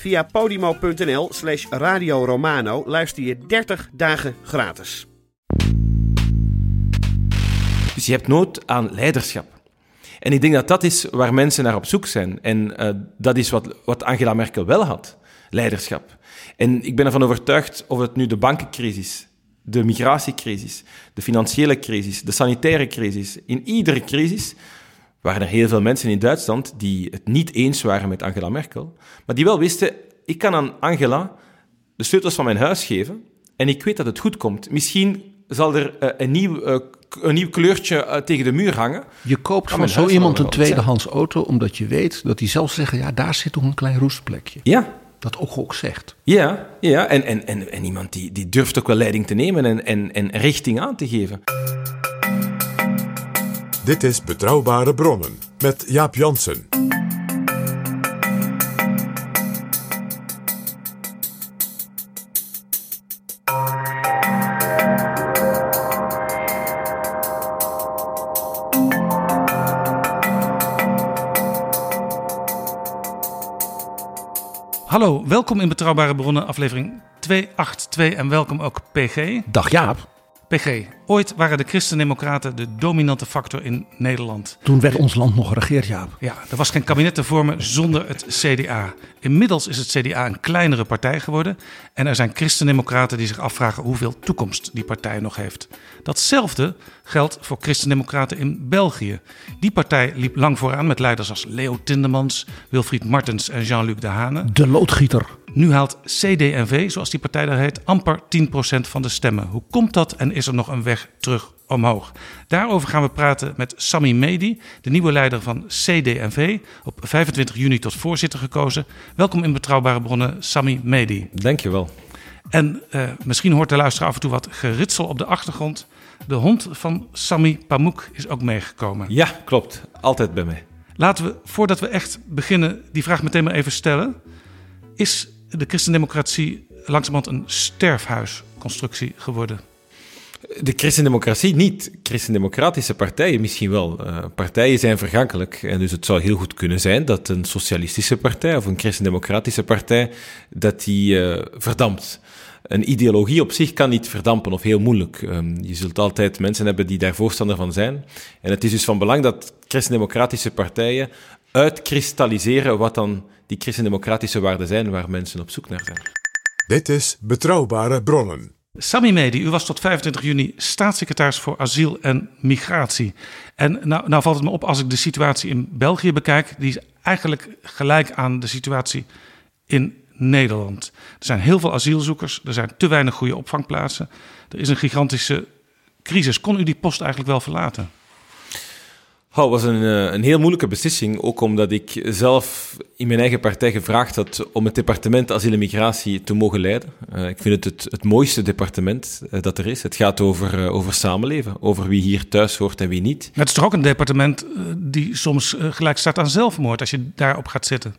Via podimo.nl slash Radio Romano luister je 30 dagen gratis. Dus je hebt nood aan leiderschap. En ik denk dat dat is waar mensen naar op zoek zijn. En eh, dat is wat, wat Angela Merkel wel had: leiderschap. En ik ben ervan overtuigd of het nu de bankencrisis, de migratiecrisis, de financiële crisis, de sanitaire crisis, in iedere crisis waren er heel veel mensen in Duitsland die het niet eens waren met Angela Merkel, maar die wel wisten: ik kan aan Angela de sleutels van mijn huis geven en ik weet dat het goed komt. Misschien zal er eh, een, nieuw, eh, een nieuw kleurtje eh, tegen de muur hangen. Je koopt van zo iemand een tweedehands auto omdat je weet dat hij zelf zegt: ja, daar zit toch een klein roestplekje. Ja, Dat ook ook zegt. ja, ja. En, en, en, en iemand die, die durft ook wel leiding te nemen en, en, en richting aan te geven. Dit is Betrouwbare Bronnen met Jaap Jansen. Hallo, welkom in Betrouwbare Bronnen, aflevering 282 en welkom ook PG. Dag Jaap. PG, ooit waren de christendemocraten de dominante factor in Nederland. Toen werd ons land nog geregeerd, Jaap. Ja, er was geen kabinet te vormen zonder het CDA. Inmiddels is het CDA een kleinere partij geworden en er zijn christendemocraten die zich afvragen hoeveel toekomst die partij nog heeft. Datzelfde geldt voor christendemocraten in België. Die partij liep lang vooraan met leiders als Leo Tindemans, Wilfried Martens en Jean-Luc Dehane. De loodgieter. Nu haalt CD&V, zoals die partij daar heet, amper 10% van de stemmen. Hoe komt dat en is er nog een weg terug omhoog? Daarover gaan we praten met Sami Medi, de nieuwe leider van CD&V, op 25 juni tot voorzitter gekozen. Welkom in Betrouwbare Bronnen, Sami Medi. Dankjewel. En eh, misschien hoort de luisteraar af en toe wat geritsel op de achtergrond. De hond van Sami Pamuk is ook meegekomen. Ja, klopt. Altijd bij mij. Laten we, voordat we echt beginnen, die vraag meteen maar even stellen. Is de christendemocratie langzamerhand een sterfhuisconstructie geworden? De christendemocratie niet. Christendemocratische partijen misschien wel. Eh, partijen zijn vergankelijk. En dus het zou heel goed kunnen zijn dat een socialistische partij of een christendemocratische partij, dat die eh, verdampt. Een ideologie op zich kan niet verdampen of heel moeilijk. Ehm, je zult altijd mensen hebben die daar voorstander van zijn. En het is dus van belang dat christendemocratische partijen uitkristalliseren wat dan die christendemocratische waarden zijn waar mensen op zoek naar zijn. Dit is Betrouwbare Bronnen. Sami Medi, u was tot 25 juni staatssecretaris voor asiel en migratie. En nou, nou valt het me op als ik de situatie in België bekijk, die is eigenlijk gelijk aan de situatie in Nederland. Er zijn heel veel asielzoekers, er zijn te weinig goede opvangplaatsen. Er is een gigantische crisis. Kon u die post eigenlijk wel verlaten? Oh, het was een, eh, een heel moeilijke beslissing, ook omdat ik zelf in mijn eigen partij gevraagd had om het departement asiel en migratie te mogen leiden. Eh, ik vind het het, het mooiste departement eh, dat er is. Het gaat over, over samenleven, over wie hier thuis hoort en wie niet. Het is toch ook een departement die soms gelijk staat aan zelfmoord als je daarop gaat zitten.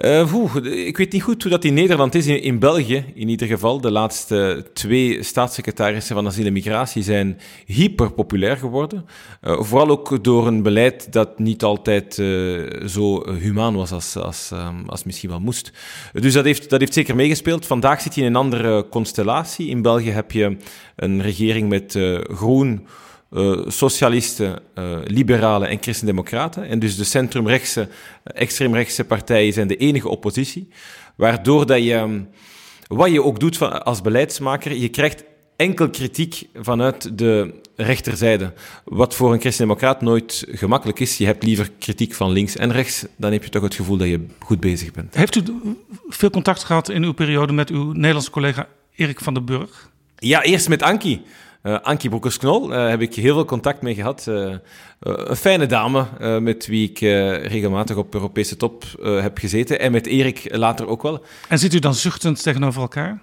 Oeh, ik weet niet goed hoe dat in Nederland is. In, België, in ieder geval, de laatste twee staatssecretarissen van asiel en migratie zijn hyperpopulair geworden. Eh, vooral ook door een beleid dat niet altijd eh, zo humaan was als, als, ehm, als misschien wel moest. Dus dat heeft, dat heeft zeker meegespeeld. Vandaag zit je in een andere constellatie. In België heb je een regering met groen, eh, socialisten, eh, liberalen en christendemocraten. En dus de centrumrechtse, extreemrechtse partijen zijn de enige oppositie. Waardoor dat je, wat je ook doet van, als beleidsmaker, je krijgt enkel kritiek vanuit de rechterzijde. Wat voor een christendemocraat nooit gemakkelijk is. Je hebt liever kritiek van links en rechts. Dan heb je toch het gevoel dat je goed bezig bent. Heeft u veel contact gehad in uw periode met uw Nederlandse collega Erik van den Burg? Ja, eerst met Ankie. Uh, Ankie Broekers-Knol uh, heb ik heel veel contact mee gehad. Uh, een fijne dame met wie ik regelmatig op Europese top heb gezeten. En met Erik later ook wel. En zit u dan zuchtend tegenover elkaar?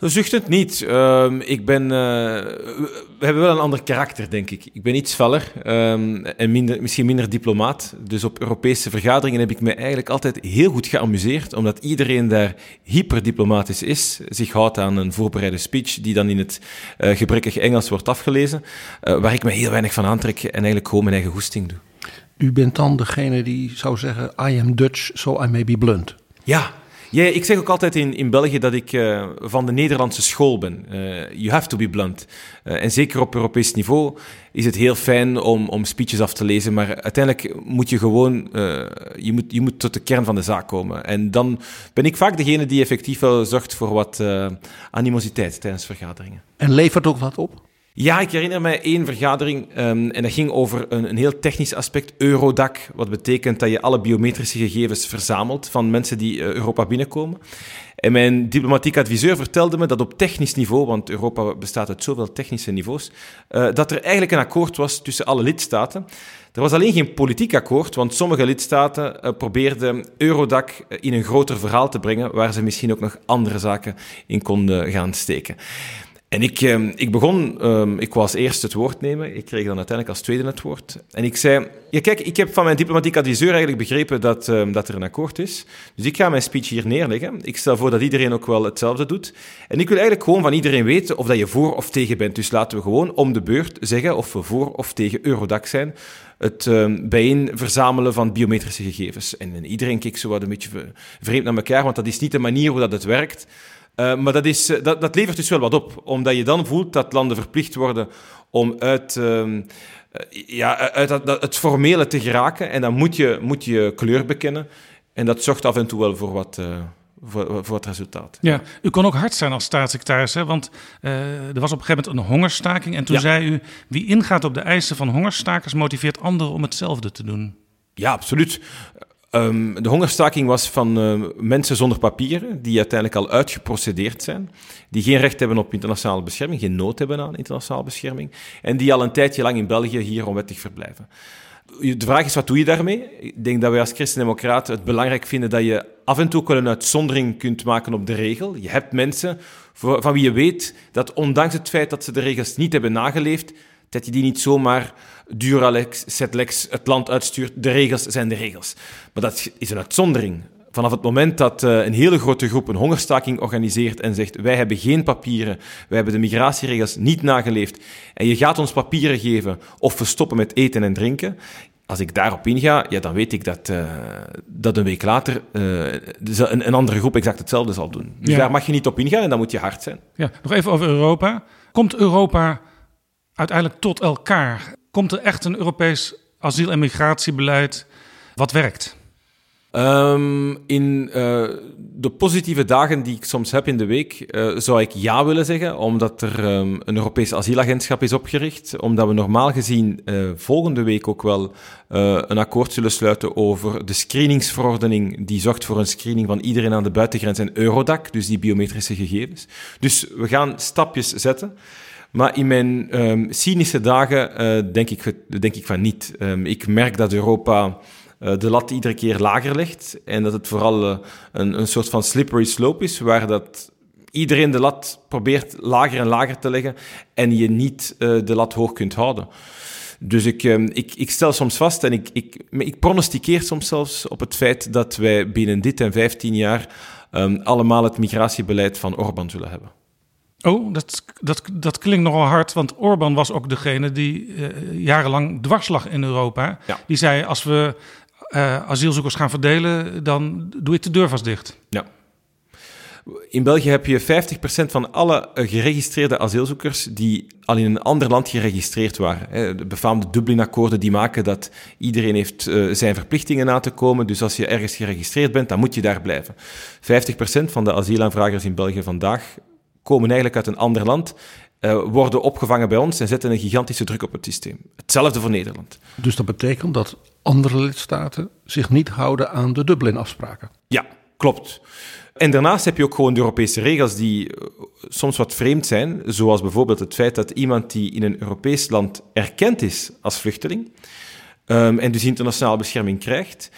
Zuchtend niet. Uh, ik ben, uh, we hebben wel een ander karakter, denk ik. Ik ben iets feller um, en minder, misschien minder diplomaat. Dus op Europese vergaderingen heb ik me eigenlijk altijd heel goed geamuseerd, omdat iedereen daar hyperdiplomatisch is, zich houdt aan een voorbereide speech die dan in het uh, gebrekkig Engels wordt afgelezen, uh, waar ik me heel weinig van aantrek en eigenlijk gewoon mijn eigen goesting doe. U bent dan degene die zou zeggen, I am Dutch, so I may be blunt. Ja, ja, ik zeg ook altijd in, in België dat ik uh, van de Nederlandse school ben. Uh, you have to be blunt. Uh, en zeker op Europees niveau is het heel fijn om, om speeches af te lezen, maar uiteindelijk moet je gewoon je moet, je moet tot de kern van de zaak komen. En dan ben ik vaak degene die effectief wel zorgt voor wat animositeit tijdens vergaderingen. En levert ook wat op? Ja, ik herinner mij één vergadering um, en dat ging over een, een, heel technisch aspect, Eurodac, wat betekent dat je alle biometrische gegevens verzamelt van mensen die uh, Europa binnenkomen. En mijn diplomatiek adviseur vertelde me dat op technisch niveau, want Europa bestaat uit zoveel technische niveaus, uh, dat er eigenlijk een akkoord was tussen alle lidstaten. Er was alleen geen politiek akkoord, want sommige lidstaten uh, probeerden Eurodac in een groter verhaal te brengen, waar ze misschien ook nog andere zaken in konden gaan steken. En ik, ehm, ik begon, um, ik was eerst het woord nemen, ik kreeg dan uiteindelijk als tweede het woord. En ik zei, ja kijk, ik heb van mijn diplomatiek adviseur eigenlijk begrepen dat, um, dat er een akkoord is. Dus ik ga mijn speech hier neerleggen. Ik stel voor dat iedereen ook wel hetzelfde doet. En ik wil eigenlijk gewoon van iedereen weten of dat je voor of tegen bent. Dus laten we gewoon om de beurt zeggen of we voor of tegen Eurodac zijn. Het bijeen verzamelen van biometrische gegevens. En, iedereen keek zo wat een beetje vreemd naar elkaar, want dat is niet de manier hoe dat het werkt. Uh, maar dat, is, eh, dat, dat, levert dus wel wat op, omdat je dan voelt dat landen verplicht worden om uit, uh, ja, uit dat, het formele te geraken. En dan moet je, moet je kleur bekennen. En dat zorgt af en toe wel voor wat, uh, voor, voor het resultaat. Ja, u kon ook hard zijn als staatssecretaris, hè? want er was op een gegeven moment een hongersstaking. En toen ja. zei u, wie ingaat op de eisen van hongerstakers motiveert anderen om hetzelfde te doen. Ja, absoluut. Um, de hongerstaking was van uh, mensen zonder papieren, die uiteindelijk al uitgeprocedeerd zijn, die geen recht hebben op internationale bescherming, geen nood hebben aan internationale bescherming, en die al een tijdje lang in België hier onwettig verblijven. De vraag is, wat doe je daarmee? Ik denk dat wij als christendemocraten het belangrijk vinden dat je af en toe wel een uitzondering kunt maken op de regel. Je hebt mensen van wie je weet dat ondanks het feit dat ze de regels niet hebben nageleefd, dat je die niet zomaar Duralex, Setlex het land uitstuurt. De regels zijn de regels. Maar dat is een uitzondering. Vanaf het moment dat uh, een hele grote groep een hongerstaking organiseert en zegt: Wij hebben geen papieren, wij hebben de migratieregels niet nageleefd en je gaat ons papieren geven of we stoppen met eten en drinken. Als ik daarop inga, ja, dan weet ik dat, uh, dat een week later uh, een, een, andere groep exact hetzelfde zal doen. Dus ja. daar mag je niet op ingaan en dan moet je hard zijn. Ja, nog even over Europa. Komt Europa uiteindelijk tot elkaar? Komt er echt een Europees asiel- en migratiebeleid wat werkt? Um, in uh, de positieve dagen die ik soms heb in de week, uh, zou ik ja willen zeggen, omdat er um, een Europees asielagentschap is opgericht. Omdat we normaal gezien uh, volgende week ook wel een akkoord zullen sluiten over de screeningsverordening die zorgt voor een screening van iedereen aan de buitengrens en Eurodac, dus die biometrische gegevens. Dus we gaan stapjes zetten. Maar in mijn um, cynische dagen uh, denk, ik, denk ik van niet. Um, ik merk dat Europa uh, de lat iedere keer lager legt en dat het vooral uh, een, een soort van slippery slope is, waar dat iedereen de lat probeert lager en lager te leggen en je niet de lat hoog kunt houden. Dus ik, um, ik, ik stel soms vast en ik, ik, ik pronosticeer soms zelfs op het feit dat wij binnen dit en 15 jaar allemaal het migratiebeleid van Orbán zullen hebben. Oh, dat, dat, dat klinkt nogal hard, want Orbán was ook degene die uh, jarenlang dwars lag in Europa. Ja. Die zei, als we uh, asielzoekers gaan verdelen, dan doe ik de deur vast dicht. Ja. In België heb je 50% van alle geregistreerde asielzoekers die al in een ander land geregistreerd waren. De befaamde Dublin-akkoorden die maken dat iedereen heeft zijn verplichtingen na te komen. Dus als je ergens geregistreerd bent, dan moet je daar blijven. 50% van de asielaanvragers in België vandaag komen eigenlijk uit een ander land, uh, worden opgevangen bij ons en zetten een gigantische druk op het systeem. Hetzelfde voor Nederland. Dus dat betekent dat andere lidstaten zich niet houden aan de Dublin-afspraken? Ja, klopt. En daarnaast heb je ook gewoon de Europese regels die eh, soms wat vreemd zijn, zoals bijvoorbeeld het feit dat iemand die in een Europees land erkend is als vluchteling um, en dus internationale bescherming krijgt,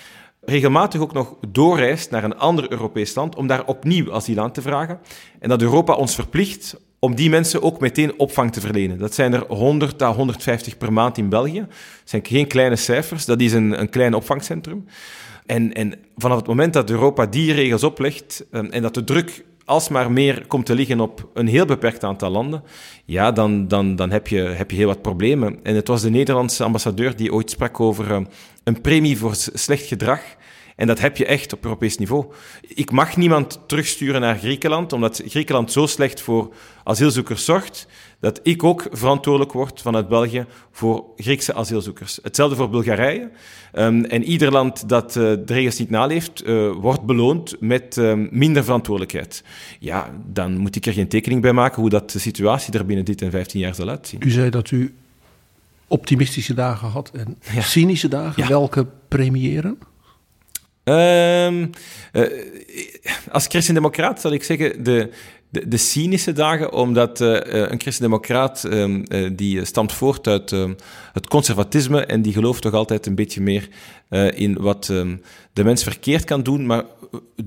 regelmatig ook nog doorreist naar een ander Europees land om daar opnieuw asiel aan te vragen. En dat Europa ons verplicht om die mensen ook meteen opvang te verlenen. Dat zijn er 100 à 150 per maand in België. Dat zijn geen kleine cijfers, dat is een, een klein opvangcentrum. En, en vanaf het moment dat Europa die regels oplegt en, en dat de druk alsmaar meer komt te liggen op een heel beperkt aantal landen, ja, dan, dan, dan heb, je, heb je heel wat problemen. En het was de Nederlandse ambassadeur die ooit sprak over uh, een premie voor slecht gedrag. En dat heb je echt op Europees niveau. Ik mag niemand terugsturen naar Griekenland, omdat Griekenland zo slecht voor asielzoekers zorgt, dat ik ook verantwoordelijk word vanuit België voor Griekse asielzoekers. Hetzelfde voor Bulgarije. Um, en ieder land dat uh, de regels niet naleeft, uh, wordt beloond met uh, minder verantwoordelijkheid. Ja, dan moet ik er geen tekening bij maken hoe dat de situatie er binnen dit en 15 jaar zal uitzien. U zei dat u optimistische dagen had en ja. cynische dagen. Ja. Welke premieren? Um, als christendemocraat zal ik zeggen de, de, de cynische dagen, omdat uh, een christendemocraat um, die stamt voort uit um, het conservatisme en die gelooft toch altijd een beetje meer in wat de mens verkeerd kan doen, maar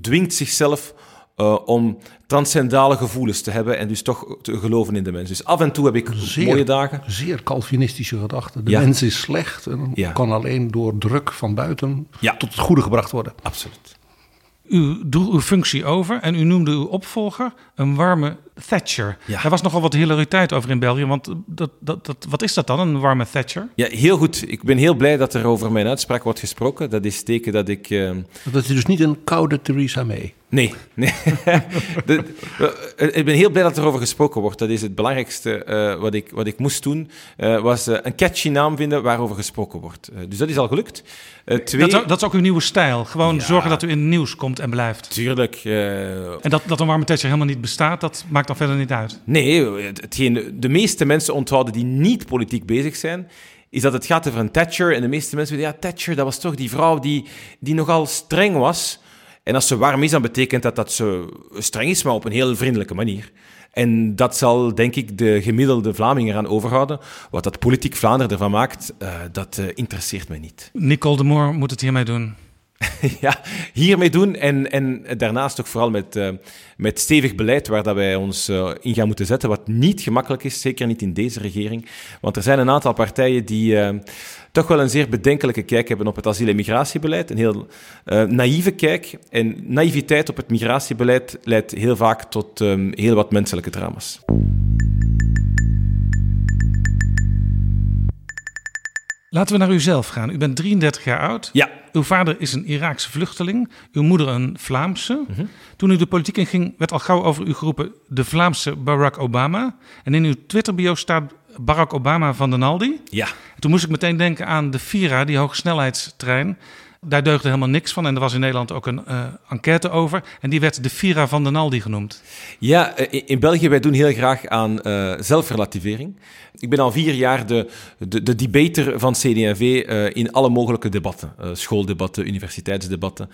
dwingt zichzelf uh, om transcendale gevoelens te hebben en dus toch te geloven in de mens. Dus af en toe heb ik zeer, mooie dagen. Zeer Calvinistische gedachten. De ja. mens is slecht en ja. kan alleen door druk van buiten ja. tot het goede gebracht worden. Absoluut. U droeg uw functie over en u noemde uw opvolger een warme Thatcher. Ja. Daar was nogal wat hilariteit over in België, want dat, dat, dat, wat is dat dan, een warme Thatcher? Ja, heel goed. Ik ben heel blij dat er over mijn uitspraak wordt gesproken. Dat is teken dat ik... Uh... Dat is dus niet een koude Theresa May. Nee, nee. de, ik ben heel blij dat er over gesproken wordt. Dat is het belangrijkste uh, wat, ik, wat ik moest doen. Uh, was uh, een catchy naam vinden waarover gesproken wordt. dus dat is al gelukt. Twee... dat, dat, is ook uw nieuwe stijl. Gewoon ja. zorgen dat u in het nieuws komt en blijft. Tuurlijk. En dat, dat een warme Thatcher helemaal niet bestaat, dat maakt dan verder niet uit? Nee, hetgeen de meeste mensen onthouden die niet politiek bezig zijn, is dat het gaat over een Thatcher. En de meeste mensen weten, ja, Thatcher, dat was toch die vrouw die, die nogal streng was. En als ze warm is, dan betekent dat dat ze streng is, maar op een heel vriendelijke manier. En dat zal, denk ik, de gemiddelde Vlaming eraan overhouden. Wat dat politiek Vlaanderen ervan maakt, uh, dat uh, interesseert me niet. Nicole de Moor moet het hiermee doen. ja, hiermee doen en, en daarnaast ook vooral met, uh, met stevig beleid waar dat wij ons in gaan moeten zetten, wat niet gemakkelijk is, zeker niet in deze regering. Want er zijn een aantal partijen die toch wel een zeer bedenkelijke kijk hebben op het asiel- en migratiebeleid, een heel naïeve kijk. En naïviteit op het migratiebeleid leidt heel vaak tot um, heel wat menselijke drama's. Laten we naar uzelf gaan. U bent 33 jaar oud. Ja. Uw vader is een Iraakse vluchteling. Uw moeder een Vlaamse. Mm -hmm. Toen u de politiek inging, werd al gauw over u geroepen de Vlaamse Barack Obama. En in uw Twitter-bio staat Barack Obama van den Aldi. Ja. toen moest ik meteen denken aan de Vira, die hogesnelheidstrein. Daar deugde helemaal niks van. En er was in Nederland ook een uh, enquête over. En die werd de Vira van den Aldi genoemd. Ja, in België wij doen heel graag aan uh, zelfrelativering. Ik ben al vier jaar de, de, de debater van CD&V uh, in alle mogelijke debatten. Schooldebatten, universiteitsdebatten.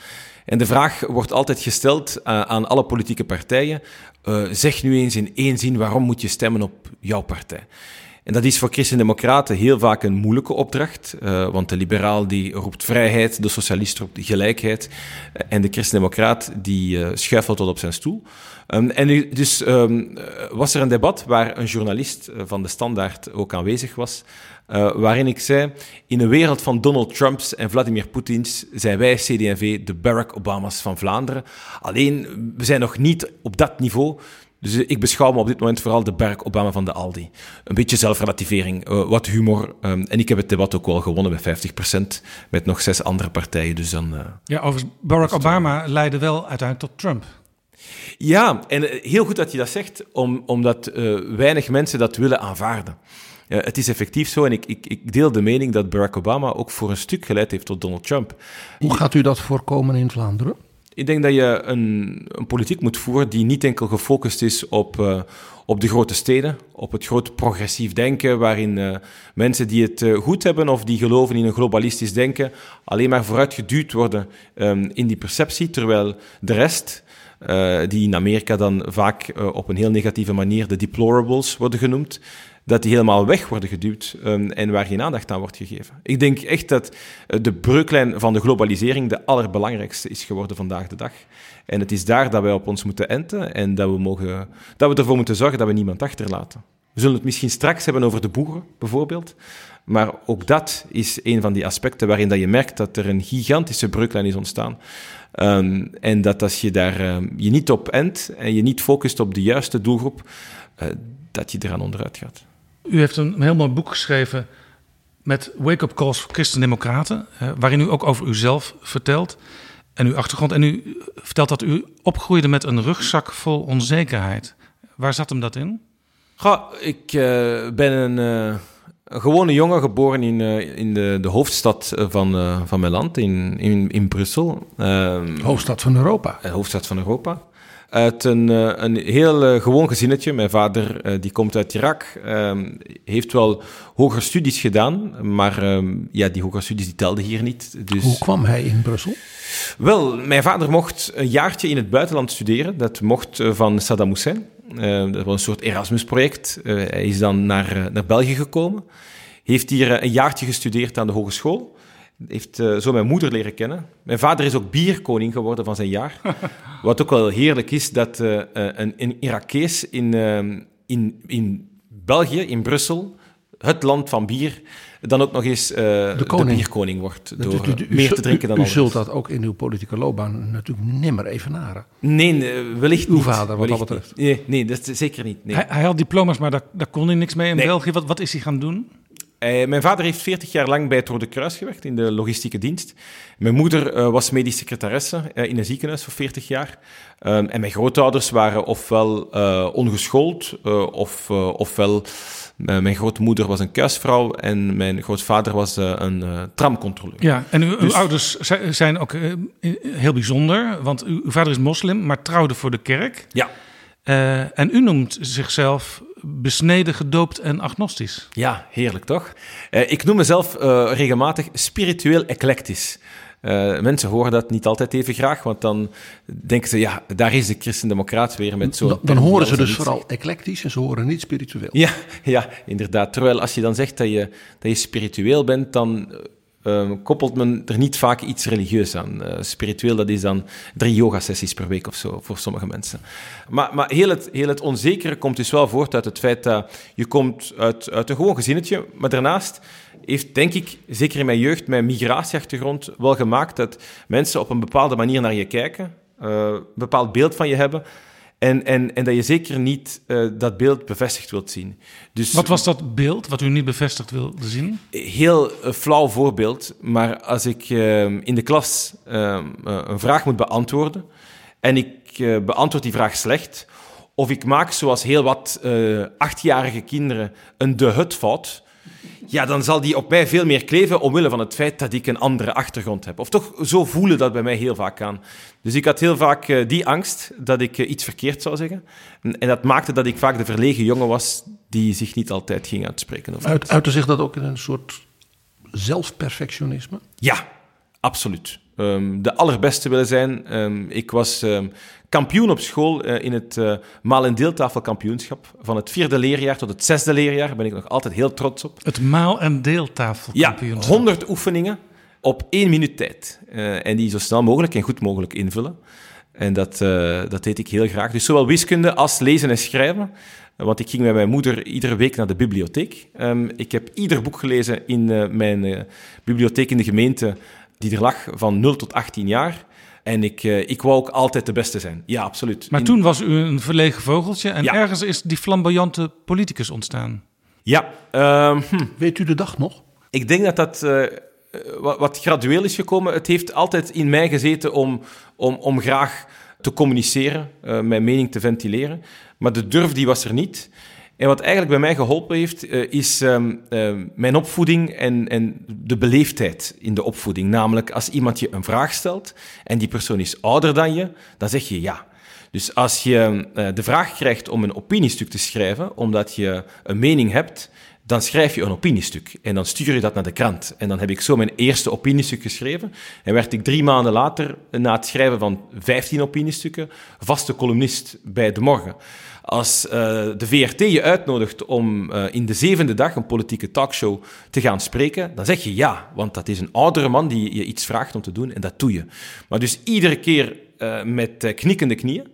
En de vraag wordt altijd gesteld aan alle politieke partijen. zeg nu eens in één zin waarom moet je stemmen op jouw partij. En dat is voor christendemocraten heel vaak een moeilijke opdracht, uh, want de liberaal die roept vrijheid, de socialist roept gelijkheid en de christendemocraat die uh, schuifelt tot op zijn stoel. Um, en dus um, was er een debat waar een journalist van de Standaard ook aanwezig was, waarin ik zei, in een wereld van Donald Trumps en Vladimir Poetins zijn wij CD&V de Barack Obamas van Vlaanderen. Alleen, we zijn nog niet op dat niveau. Dus ik beschouw me op dit moment vooral de Barack Obama van de Aldi. Een beetje zelfrelativering, uh, wat humor. Um, en ik heb het debat ook wel gewonnen met 50%, met nog zes andere partijen. Dus dan, uh, ja, overigens, Barack Obama leidde wel uiteindelijk tot Trump. Ja, en heel goed dat je dat zegt, om, omdat uh, weinig mensen dat willen aanvaarden. Uh, het is effectief zo en ik, ik, ik, deel de mening dat Barack Obama ook voor een stuk geleid heeft tot Donald Trump. Hoe gaat u dat voorkomen in Vlaanderen? Ik denk dat je een, een politiek moet voeren die niet enkel gefocust is op, uh, op de grote steden, op het groot progressief denken, waarin uh, mensen die het uh, goed hebben of die geloven in een globalistisch denken, alleen maar vooruitgeduwd worden um, in die perceptie, terwijl de rest, die in Amerika dan vaak op een heel negatieve manier de deplorables worden genoemd, dat die helemaal weg worden geduwd um, en waar geen aandacht aan wordt gegeven. Ik denk echt dat eh, de breuklijn van de globalisering de allerbelangrijkste is geworden vandaag de dag. En het is daar dat wij op ons moeten enten en dat we, mogen, dat we ervoor moeten zorgen dat we niemand achterlaten. We zullen het misschien straks hebben over de boeren, bijvoorbeeld. Maar ook dat is een van die aspecten waarin dat je merkt dat er een gigantische breuklijn is ontstaan. Um, en dat als je daar uh, je niet op endt en je niet focust op de juiste doelgroep, uh, dat je eraan onderuit gaat. U heeft een heel mooi boek geschreven met wake-up calls voor christendemocraten, waarin u ook over uzelf vertelt en uw achtergrond. En u vertelt dat u opgroeide met een rugzak vol onzekerheid. Waar zat hem dat in? Goh, ik uh, ben een, uh, een, gewone jongen geboren in, uh, in de, de, hoofdstad van, van mijn land, in, in, in Brussel. Ehm, hoofdstad van Europa. hoofdstad van Europa uit een, eh, een heel eh, gewoon gezinnetje. Mijn vader eh, die komt uit Irak, ehm, heeft wel hogere studies gedaan, maar ehm, ja, die hogere studies die telden hier niet. Dus... Hoe kwam hij in Brussel? Wel, mijn vader mocht een jaartje in het buitenland studeren. Dat mocht van Saddam Hussein. dat was een soort Erasmus-project. hij is dan naar, naar België gekomen. Heeft hier een jaartje gestudeerd aan de hogeschool heeft uh, zo mijn moeder leren kennen. Mijn vader is ook bierkoning geworden van zijn jaar. Wat ook wel heerlijk is, dat uh, een, een Irakees in, uh, in, in België, in Brussel, het land van bier, dan ook nog eens de, de, bierkoning wordt. Door u, u, meer te drinken dan U zult dat ook in uw politieke loopbaan natuurlijk nimmer evenaren. Nee, wellicht uw niet. Uw vader, wat dat betreft. Nee, nee, dat is zeker niet. Nee. Hij, hij, had diploma's, maar daar, daar kon hij niks mee in België. Wat, wat is hij gaan doen? Uh, mijn vader heeft 40 jaar lang bij het Rode Kruis gewerkt in de logistieke dienst. Mijn moeder uh, was medisch secretaresse uh, in een ziekenhuis voor 40 jaar. Um, en mijn grootouders waren ofwel ongeschoold, of, ofwel mijn grootmoeder was een kuisvrouw en mijn grootvader was een tramcontroleur. Ja, en uw, dus... uw ouders zijn ook heel bijzonder, want uw, uw vader is moslim, maar trouwde voor de kerk. Ja. en u noemt zichzelf besneden, gedoopt en agnostisch. Ja, heerlijk toch? Uh, ik noem mezelf uh, regelmatig spiritueel eclectisch. Uh, mensen horen dat niet altijd even graag, want dan denken ze, ja, daar is de christendemocraat weer met zo'n... Dan, dan horen ze dus vooral eclectisch en ze horen niet spiritueel. Ja, ja, inderdaad. Terwijl als je dan zegt dat je, dat je spiritueel bent, dan um, koppelt men er niet vaak iets religieus aan. Uh, spiritueel, dat is dan drie yoga-sessies per week of zo voor sommige mensen. Maar, maar heel, het, heel het onzekere komt dus wel voort uit het feit dat je komt uit, uit een gewoon gezinnetje, maar daarnaast heeft, denk ik, zeker in mijn jeugd, mijn migratieachtergrond wel gemaakt dat mensen op een bepaalde manier naar je kijken, uh, een bepaald beeld van je hebben, en, en, en dat je zeker niet uh, dat beeld bevestigd wilt zien. Dus, wat was dat beeld wat u niet bevestigd wilde zien? Heel uh, flauw voorbeeld, maar als ik uh, in de klas ehm, een vraag moet beantwoorden en ik beantwoord die vraag slecht, of ik maak zoals heel wat achtjarige kinderen een de hut fout, ja, dan zal die op mij veel meer kleven omwille van het feit dat ik een andere achtergrond heb. Of toch, zo voelen dat bij mij heel vaak aan. Dus ik had heel vaak uh, die angst dat ik uh, iets verkeerd zou zeggen. En, en, dat maakte dat ik vaak de verlegen jongen was die zich niet altijd ging uitspreken. Over Uit, uitte zich dat ook in een soort zelfperfectionisme? Ja, absoluut. Um, de allerbeste willen zijn. Um, ik was um, kampioen op school uh, in het uh, maal- en deeltafelkampioenschap. Van het vierde leerjaar tot het zesde leerjaar Daar ben ik nog altijd heel trots op. Het maal- en deeltafelkampioenschap? Ja, 100 oefeningen op één minuut tijd. Uh, en die zo snel mogelijk en goed mogelijk invullen. En dat, dat deed ik heel graag. Dus zowel wiskunde als lezen en schrijven. Want ik ging met mijn moeder iedere week naar de bibliotheek. Um, ik heb ieder boek gelezen in mijn bibliotheek in de gemeente die er lag van 0 tot 18 jaar. En ik, uh, ik wou ook altijd de beste zijn. Ja, absoluut. Maar toen was u een verlegen vogeltje en ja. ergens is die flamboyante politicus ontstaan. Ja. Uh, hm. Weet u de dag nog? Ik denk dat dat uh, wat, wat, gradueel is gekomen. Het heeft altijd in mij gezeten om, om, om graag te communiceren, uh, mijn mening te ventileren. Maar de durf die was er niet. En wat eigenlijk bij mij geholpen heeft, uh, is um, uh, mijn opvoeding en, en de beleefdheid in de opvoeding. Namelijk, als iemand je een vraag stelt en die persoon is ouder dan je, dan zeg je ja. Dus als je uh, de vraag krijgt om een opiniestuk te schrijven, omdat je een mening hebt, dan schrijf je een opiniestuk en dan stuur je dat naar de krant. En dan heb ik zo mijn eerste opiniestuk geschreven en werd ik drie maanden later, na het schrijven van vijftien opiniestukken, vaste columnist bij De Morgen. Als uh, de VRT je uitnodigt om uh, in de zevende dag een politieke talkshow te gaan spreken, dan zeg je ja, want dat is een oudere man die je iets vraagt om te doen en dat doe je. Maar dus iedere keer uh, met knikkende knieën.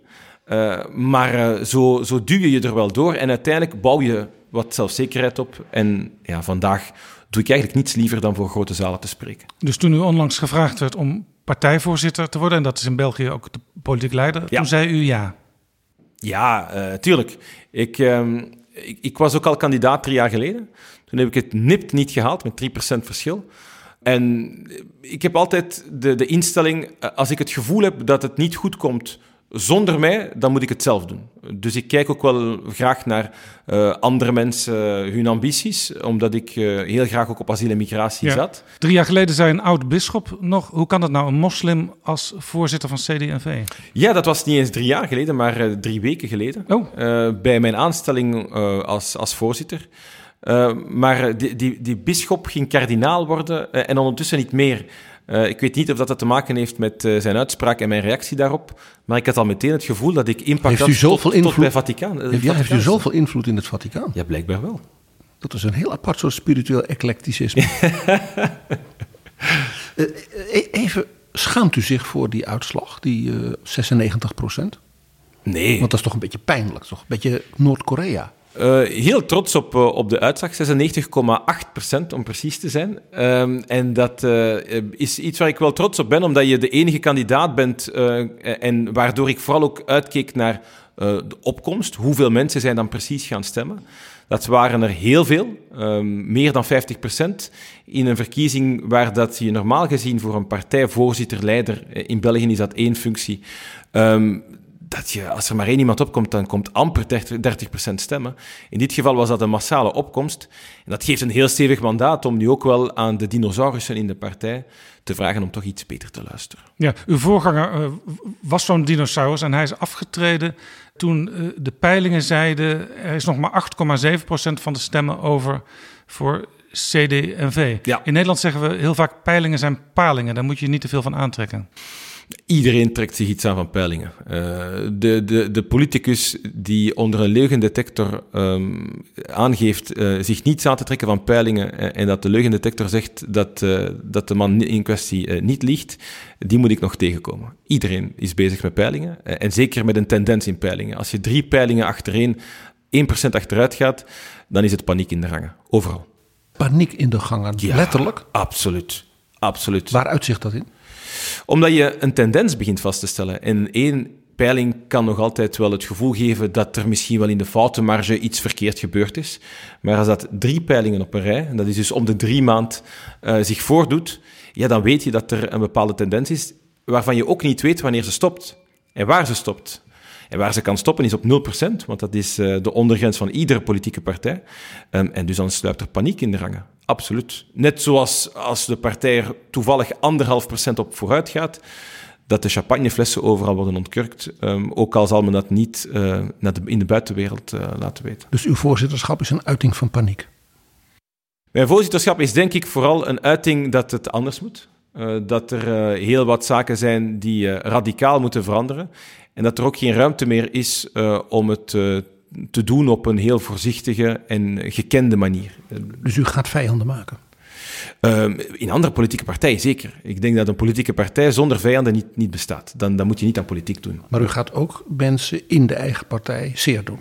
maar zo, zo duw je je er wel door en uiteindelijk bouw je wat zelfzekerheid op. En ja, vandaag doe ik eigenlijk niets liever dan voor grote zalen te spreken. Dus toen u onlangs gevraagd werd om partijvoorzitter te worden, en dat is in België ook de politiek leider, ja. toen zei u ja. Ja, uh, tuurlijk. Ik, uh, ik, ik, was ook al kandidaat drie jaar geleden. Toen heb ik het nipt niet gehaald met 3% verschil. En ik heb altijd de, de instelling, eh, als ik het gevoel heb dat het niet goed komt zonder mij, dan moet ik het zelf doen. Dus ik kijk ook wel graag naar uh, andere mensen, uh, hun ambities, omdat ik uh, heel graag ook op asiel en migratie ja. zat. Drie jaar geleden zei een oud bisschop nog, hoe kan dat nou, een moslim als voorzitter van CD&V? Ja, dat was niet eens drie jaar geleden, maar drie weken geleden. Oh. bij mijn aanstelling als, als voorzitter. maar die, die, die bisschop ging kardinaal worden en ondertussen niet meer. Uh, ik weet niet of dat, dat te maken heeft met uh, zijn uitspraak en mijn reactie daarop, maar ik had al meteen het gevoel dat ik impact heeft had tot, invloed, tot bij Vaticaan. Heeft, ja, heeft u zoveel invloed in het Vaticaan? Ja, blijkbaar wel. Dat is een heel apart soort spiritueel eclecticisme. uh, even, schaamt u zich voor die uitslag, die 96 procent? Nee. Want dat is toch een beetje pijnlijk, toch? Een beetje Noord-Korea. Uh, heel trots op, uh, op de uitslag, 96,8% om precies te zijn. Um, en dat uh, is iets waar ik wel trots op ben, omdat je de enige kandidaat bent en waardoor ik vooral ook uitkeek naar de opkomst. Hoeveel mensen zijn dan precies gaan stemmen? Dat waren er heel veel, um, meer dan 50%, in een verkiezing waar dat je normaal gezien voor een partijvoorzitter-leider, in België is dat één functie, um, dat je, als er maar één iemand opkomt, dan komt amper 30%, stemmen. In dit geval was dat een massale opkomst. En dat geeft een heel stevig mandaat om nu ook wel aan de dinosaurussen in de partij te vragen om toch iets beter te luisteren. Ja, uw voorganger uh, was zo'n dinosaurus en hij is afgetreden toen uh, de peilingen zeiden... er is nog maar 8,7% van de stemmen over voor CD&V. Ja. In Nederland zeggen we heel vaak peilingen zijn palingen. Daar moet je niet te veel van aantrekken. Iedereen trekt zich iets aan van peilingen. Uh, de, de, de politicus die onder een leugendetector um, aangeeft uh, zich niets aan te trekken van peilingen en, en dat de leugendetector zegt dat, uh, dat de man in kwestie niet liegt, die moet ik nog tegenkomen. Iedereen is bezig met peilingen en zeker met een tendens in peilingen. Als je drie peilingen achtereen 1% achteruit gaat, dan is het paniek in de gangen. Overal. Paniek in de gangen, ja, letterlijk? Absoluut. Absoluut. Waar uitzicht dat in? Omdat je een tendens begint vast te stellen. En één peiling kan nog altijd wel het gevoel geven dat er misschien wel in de foutenmarge iets verkeerd gebeurd is. Maar als dat drie peilingen op een rij, en dat is dus om de drie maand, uh, zich voordoet, ja, dan weet je dat er een bepaalde tendens is waarvan je ook niet weet wanneer ze stopt en waar ze stopt. En waar ze kan stoppen is op 0%, want dat is uh, de ondergrens van iedere politieke partij. Um, en dus dan sluipt er paniek in de rangen. Absoluut. Net zoals als de partij er toevallig anderhalf procent op vooruit gaat, dat de champagneflessen overal worden ontkurkt, um, ook al zal men dat niet uh, naar de, in de buitenwereld uh, laten weten. Dus uw voorzitterschap is een uiting van paniek? Mijn voorzitterschap is denk ik vooral een uiting dat het anders moet. Uh, dat er heel wat zaken zijn die radicaal moeten veranderen. En dat er ook geen ruimte meer is om het te doen op een heel voorzichtige en gekende manier. Dus u gaat vijanden maken? Uh, in andere politieke partijen zeker. Ik denk dat een politieke partij zonder vijanden niet, niet bestaat. Dan, dan moet je niet aan politiek doen. Maar u gaat ook mensen in de eigen partij zeer doen?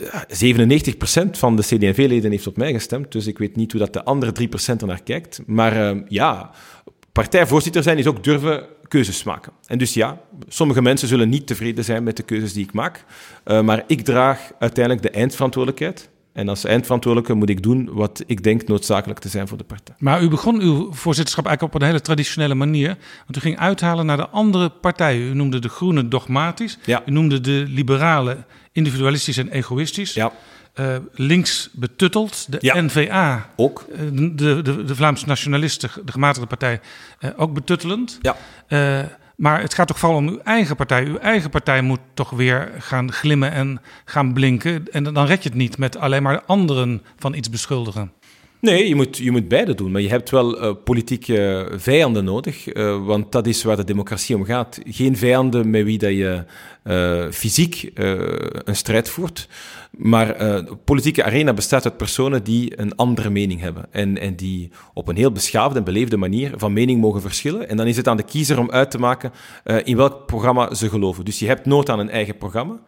97% van de CD&V-leden heeft op mij gestemd, dus ik weet niet hoe dat de andere 3% er naar kijkt. Maar uh, ja, partijvoorzitter zijn is ook durven keuzes maken. En dus ja, sommige mensen zullen niet tevreden zijn met de keuzes die ik maak, uh, maar ik draag uiteindelijk de eindverantwoordelijkheid. En als eindverantwoordelijke moet ik doen wat ik denk noodzakelijk te zijn voor de partij. Maar u begon uw voorzitterschap eigenlijk op een hele traditionele manier. Want u ging uithalen naar de andere partijen. U noemde de Groenen dogmatisch. Ja. U noemde de Liberalen individualistisch en egoïstisch. Ja. Uh, links betutteld. De NVA, ook. de, de, de Vlaamse nationalisten, de gematigde partij, ook betuttelend. Ja. maar het gaat toch vooral om uw eigen partij. Uw eigen partij moet toch weer gaan glimmen en gaan blinken. En dan red je het niet met alleen maar anderen van iets beschuldigen. Nee, je moet, je moet beide doen. Maar je hebt wel uh, politieke vijanden nodig. Uh, want dat is waar de democratie om gaat. Geen vijanden met wie dat je uh, fysiek een strijd voert. Maar de politieke arena bestaat uit personen die een andere mening hebben. En, en die op een heel beschaafde en beleefde manier van mening mogen verschillen. En dan is het aan de kiezer om uit te maken in welk programma ze geloven. Dus je hebt nood aan een eigen programma.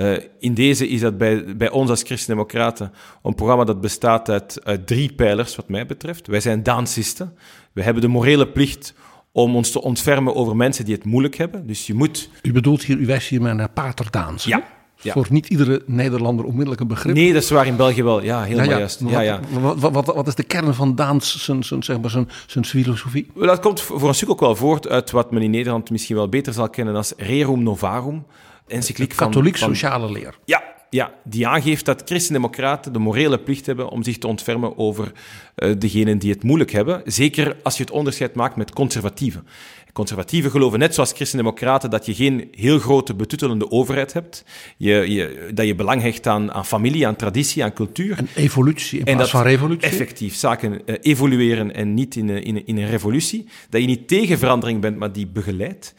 Uh, in deze is dat bij, bij ons als Christen-Democraten een programma dat bestaat uit, uit, drie pijlers, wat mij betreft. Wij zijn Daansisten. We hebben de morele plicht om ons te ontfermen over mensen die het moeilijk hebben. Dus je moet... U bedoelt hier, u wijst hier maar naar Pater Daans. Ja. Ja. Voor niet iedere Nederlander onmiddellijk een begrip. Nee, dat is waar in België wel. Ja, helemaal ja, ja. juist. Ja, ja. Wat, wat, wat, wat, is de kern van Daans zijn, zijn, zeg maar zijn, zijn filosofie? Dat komt voor een stuk ook wel voort uit wat men in Nederland misschien wel beter zal kennen als rerum novarum encycliek van... Katholiek sociale leer. Ja, ja, die aangeeft dat christendemocraten de morele plicht hebben om zich te ontfermen over uh, degenen die het moeilijk hebben. Zeker als je het onderscheid maakt met conservatieven. Conservatieven geloven net zoals christendemocraten dat je geen heel grote betuttelende overheid hebt. Je, je, dat je belang hecht aan, aan familie, aan traditie, aan cultuur. En evolutie in plaats dat van revolutie. Effectief, zaken uh, evolueren en niet in, in, in een revolutie. Dat je niet tegen verandering bent, maar die begeleidt.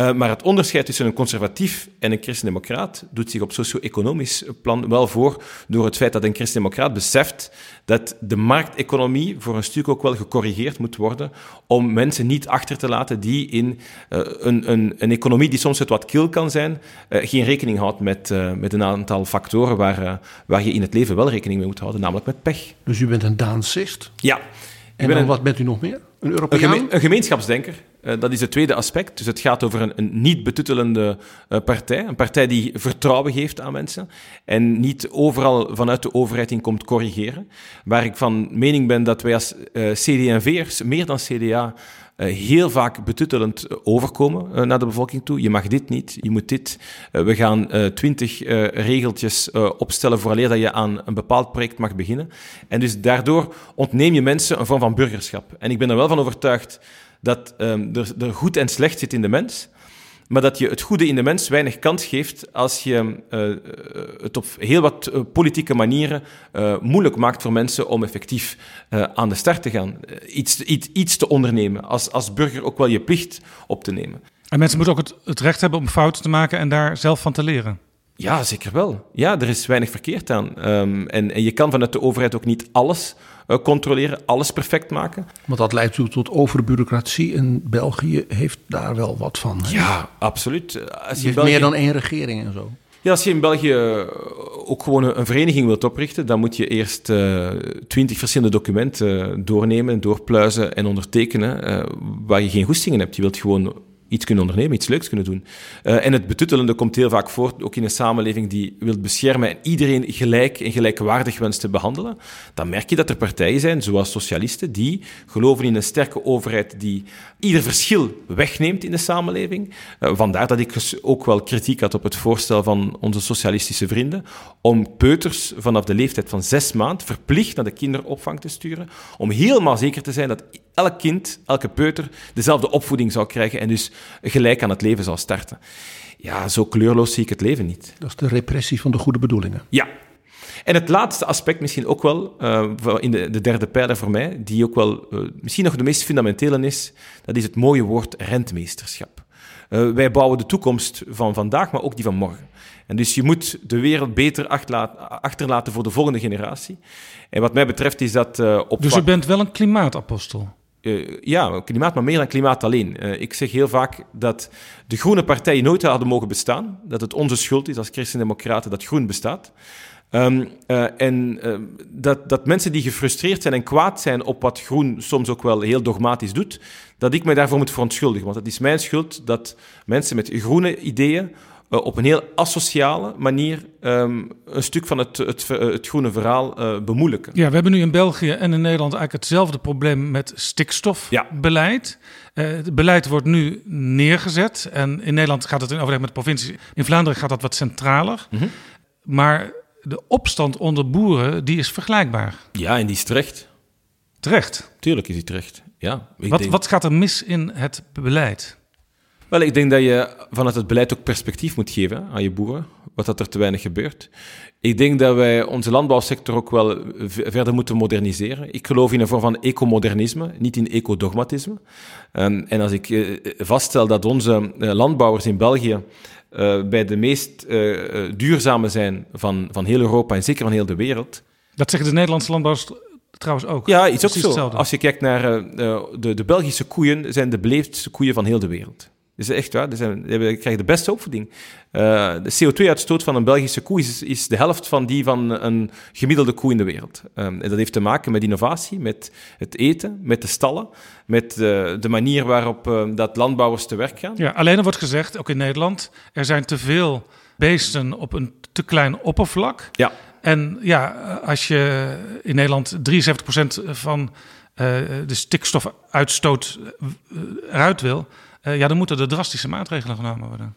Uh, maar het onderscheid tussen een conservatief en een christendemocraat doet zich op socio-economisch plan wel voor door het feit dat een christendemocraat beseft dat de markteconomie voor een stuk ook wel gecorrigeerd moet worden om mensen niet achter te laten die in uh, een, een, een, economie die soms het wat kil kan zijn, uh, geen rekening houdt met, met een aantal factoren waar, waar je in het leven wel rekening mee moet houden, namelijk met pech. Dus u bent een Daansist? Ja. En dan, wat bent u nog meer? Een Europeaan? een gemeenschapsdenker. Uh, dat is het tweede aspect. Dus het gaat over een, een niet betuttelende uh, partij. Een partij die vertrouwen geeft aan mensen. En niet overal vanuit de overheid in komt corrigeren. Waar ik van mening ben dat wij als uh, CD&V'ers, meer dan CDA, heel vaak betuttelend overkomen naar de bevolking toe. Je mag dit niet, je moet dit. we gaan twintig regeltjes opstellen vooraleer dat je aan een bepaald project mag beginnen. En dus daardoor ontneem je mensen een vorm van burgerschap. En ik ben er wel van overtuigd dat um, er, goed en slecht zit in de mens, maar dat je het goede in de mens weinig kans geeft als je uh, het op heel wat uh, politieke manieren moeilijk maakt voor mensen om effectief aan de start te gaan. iets, iets, iets te ondernemen, als, als burger ook wel je plicht op te nemen. En mensen moeten ook het recht hebben om fouten te maken en daar zelf van te leren. Ja, zeker wel. Ja, er is weinig verkeerd aan. Um, en, en je kan vanuit de overheid ook niet alles uh, controleren, alles perfect maken. Want dat leidt toe tot overbureaucratie en België heeft daar wel wat van. Hè? Ja, absoluut. Als je, je België... meer dan één regering en zo. Ja, als je in België eh, ook gewoon een vereniging wilt oprichten, dan moet je eerst eh, twintig uh, verschillende documenten doornemen, doorpluizen en ondertekenen, uh, waar je geen goestingen hebt. Je wilt gewoon iets kunnen ondernemen, iets leuks kunnen doen. Uh, en het betuttelende komt heel vaak voort, ook in een samenleving die wil beschermen en iedereen gelijk en gelijkwaardig wenst te behandelen. Dan merk je dat er partijen zijn, zoals socialisten, die geloven in een sterke overheid die ieder verschil wegneemt in de samenleving. Uh, vandaar dat ik ook wel kritiek had op het voorstel van onze socialistische vrienden om peuters vanaf de leeftijd van zes maanden verplicht naar de kinderopvang te sturen, om helemaal zeker te zijn dat elk kind, elke peuter, dezelfde opvoeding zou krijgen en dus gelijk aan het leven zou starten. Ja, zo kleurloos zie ik het leven niet. Dat is de repressie van de goede bedoelingen. Ja. En het laatste aspect misschien ook wel, uh, in de, de, derde pijler voor mij, die ook wel uh, misschien nog de meest fundamentele is, dat is het mooie woord rentmeesterschap. Uh, wij bouwen de toekomst van vandaag, maar ook die van morgen. En dus je moet de wereld beter achterlaten voor de volgende generatie. En wat mij betreft is dat op. Dus je bent wel een klimaatapostel? Uh, ja, klimaat, maar meer dan klimaat alleen. Uh, ik zeg heel vaak dat de groene partijen nooit hadden mogen bestaan. Dat het onze schuld is als christendemocraten dat groen bestaat. Um, uh, en dat, dat mensen die gefrustreerd zijn en kwaad zijn op wat groen soms ook wel heel dogmatisch doet, dat ik mij daarvoor moet verontschuldigen. Want het is mijn schuld dat mensen met groene ideeën uh, op een heel asociale manier um, een stuk van het, het, het groene verhaal uh, bemoeilijken. Ja, we hebben nu in België en in Nederland eigenlijk hetzelfde probleem met stikstofbeleid. Ja. Uh, het beleid wordt nu neergezet en in Nederland gaat het in overleg met de provincie. In Vlaanderen gaat dat wat centraler. Mm -hmm. Maar de opstand onder boeren, die is vergelijkbaar. Ja, en die is terecht. Terecht? Tuurlijk is die terecht, ja. Wat, wat gaat er mis in het beleid? Wel, ik denk dat je vanuit het beleid ook perspectief moet geven aan je boeren, wat dat er te weinig gebeurt. Ik denk dat wij onze landbouwsector ook wel verder moeten moderniseren. Ik geloof in een vorm van ecomodernisme, niet in ecodogmatisme. En als ik uh, vaststel dat onze uh, landbouwers in België uh, bij de meest duurzame zijn van, van heel Europa en zeker van heel de wereld. Dat zeggen de Nederlandse landbouwers trouwens ook. Ja, iets ook zo. Hetzelfde. Als je kijkt naar de, de Belgische koeien, zijn de beleefdste koeien van heel de wereld is echt waar. Zijn, die krijgen de beste opvoeding. Uh, de CO2-uitstoot van een Belgische koe is, is, de helft van die van een gemiddelde koe in de wereld. Um, en dat heeft te maken met innovatie, met het eten, met de stallen, met uh, de manier waarop uh, dat landbouwers te werk gaan. Ja, alleen er wordt gezegd, ook in Nederland, er zijn te veel beesten op een te klein oppervlak. Ja. En ja, als je in Nederland 73% van de stikstofuitstoot eruit wil uh, ja, dan moeten er drastische maatregelen genomen worden.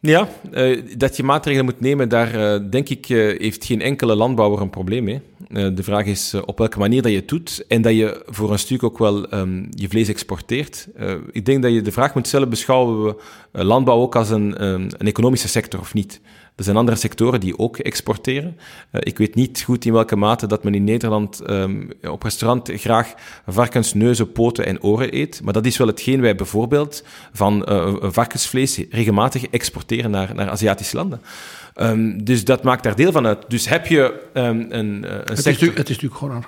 Ja, uh, dat je maatregelen moet nemen, daar uh, denk ik heeft geen enkele landbouwer een probleem mee. de vraag is op welke manier dat je het doet en dat je voor een stuk ook wel um, je vlees exporteert. ik denk dat je de vraag moet stellen, beschouwen we landbouw ook als een, um, een economische sector of niet? Er zijn andere sectoren die ook exporteren. Uh, ik weet niet goed in welke mate dat men in Nederland um, op restaurant graag varkens, neuzen, poten en oren eet. Maar dat is wel hetgeen wij bijvoorbeeld van uh, varkensvlees regelmatig exporteren naar, naar Aziatische landen. Um, dus dat maakt daar deel van uit. Dus heb je um, een, een het sector... Is het is natuurlijk gewoon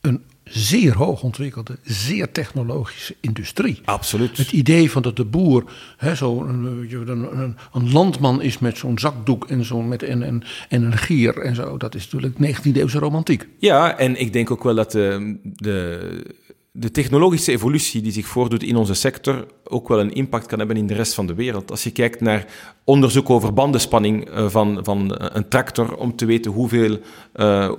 een zeer hoog ontwikkelde, zeer technologische industrie. Absoluut. Het idee van dat de boer hè, zo een, een, een, landman is met zo'n zakdoek en, zo met, en, en, en een gier en zo, dat is natuurlijk 19e eeuwse romantiek. Ja, en ik denk ook wel dat de, de de technologische evolutie die zich voordoet in onze sector ook wel een impact kan hebben in de rest van de wereld. Als je kijkt naar onderzoek over bandenspanning uh, van, van een tractor om te weten hoeveel uh,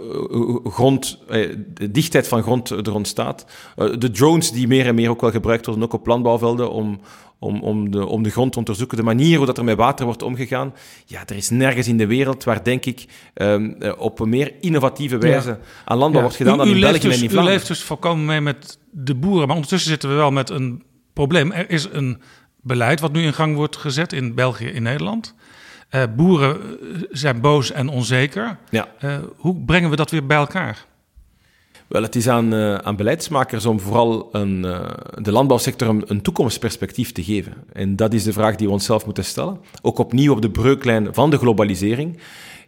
grond, uh, de dichtheid van grond er ontstaat. de drones die meer en meer ook wel gebruikt worden, ook op landbouwvelden, om, om, om, de, om de grond te onderzoeken. De manier hoe dat er met water wordt omgegaan. Ja, er is nergens in de wereld waar, denk ik, um, op een meer innovatieve wijze aan landbouw wordt gedaan dan in België dus, en in Vlaanderen. U leeft dus volkomen mee met de boeren, maar ondertussen zitten we wel met een probleem. Er is een beleid wat nu in gang wordt gezet in België, in Nederland. Uh, boeren zijn boos en onzeker. Ja. Uh, hoe brengen we dat weer bij elkaar? Wel, het is aan, uh, aan beleidsmakers om vooral een, de landbouwsector een, een, toekomstperspectief te geven. En dat is de vraag die we onszelf moeten stellen. Ook opnieuw op de breuklijn van de globalisering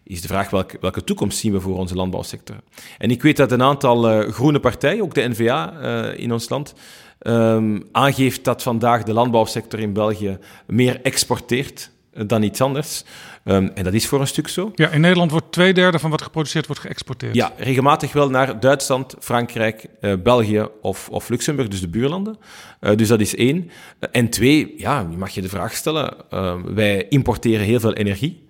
is de vraag welke, welke toekomst zien we voor onze landbouwsector. En ik weet dat een aantal groene partijen, ook de N-VA in ons land, um, aangeeft dat vandaag de landbouwsector in België meer exporteert dan iets anders. Um, en dat is voor een stuk zo. Ja, in Nederland wordt twee derde van wat geproduceerd wordt geëxporteerd. Ja, regelmatig wel naar Duitsland, Frankrijk, uh, België of, of Luxemburg, dus de buurlanden. Uh, dus dat is één. Uh, en twee, ja, mag je de vraag stellen. wij importeren heel veel energie.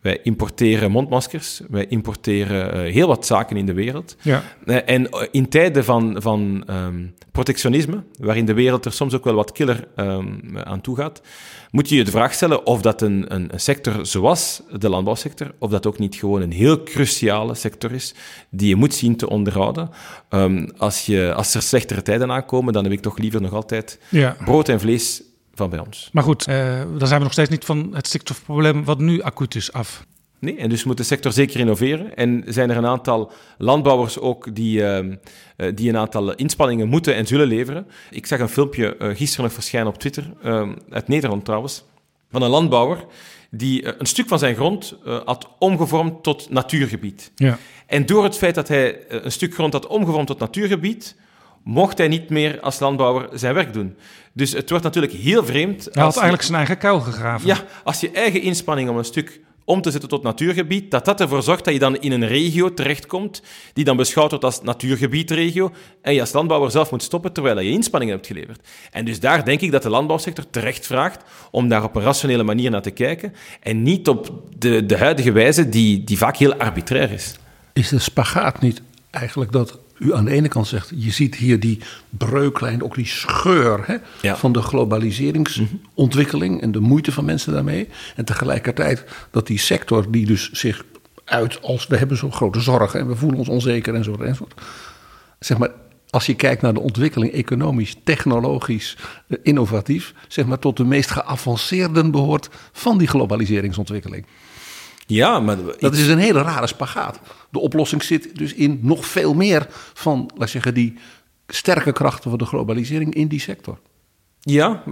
Wij importeren mondmaskers, wij importeren uh, heel wat zaken in de wereld. Ja. Uh, en in tijden van, van um, protectionisme, waarin de wereld er soms ook wel wat killer um, aan toe gaat, moet je je de vraag stellen of dat een, een, een, sector zoals de landbouwsector, of dat ook niet gewoon een heel cruciale sector is, die je moet zien te onderhouden. Um, als, je, als er slechtere tijden aankomen, dan heb ik toch liever nog altijd ja. brood en vlees van bij ons. Maar goed, uh, dan zijn we nog steeds niet van het stikstofprobleem wat nu acuut is af. Nee, en dus moet de sector zeker innoveren. En zijn er een aantal landbouwers ook die, uh, die een aantal inspanningen moeten en zullen leveren. Ik zag een filmpje uh, gisteren nog verschijnen op Twitter, uh, uit Nederland trouwens, van een landbouwer die een stuk van zijn grond had omgevormd tot natuurgebied. Ja. En door het feit dat hij een stuk grond had omgevormd tot natuurgebied, mocht hij niet meer als landbouwer zijn werk doen. Dus het wordt natuurlijk heel vreemd. Hij had eigenlijk zijn eigen kuil gegraven. Ja, als je eigen inspanning om een stuk om te zetten tot natuurgebied, dat dat ervoor zorgt dat je dan in een regio terechtkomt die dan beschouwd wordt als natuurgebiedregio en je als landbouwer zelf moet stoppen terwijl je inspanningen hebt geleverd. En dus daar denk ik dat de landbouwsector terecht vraagt om daar op een rationele manier naar te kijken en niet op de, de huidige wijze die, die vaak heel arbitrair is. Is de spagaat niet eigenlijk dat u aan de ene kant zegt, je ziet hier die breuklijn, ook die scheur hè, ja. van de globaliseringsontwikkeling en de moeite van mensen daarmee. En tegelijkertijd dat die sector die dus zich uit als we hebben zo'n grote zorgen en we voelen ons onzeker enzovoort. enzovoort. Zeg maar, als je kijkt naar de ontwikkeling economisch, technologisch, eh, innovatief, zeg maar tot de meest geavanceerden behoort van die globaliseringsontwikkeling. Ja, maar Dat is een hele rare spagaat. De oplossing zit dus in nog veel meer van, laat zeggen, die sterke krachten van de globalisering in die sector. Ja,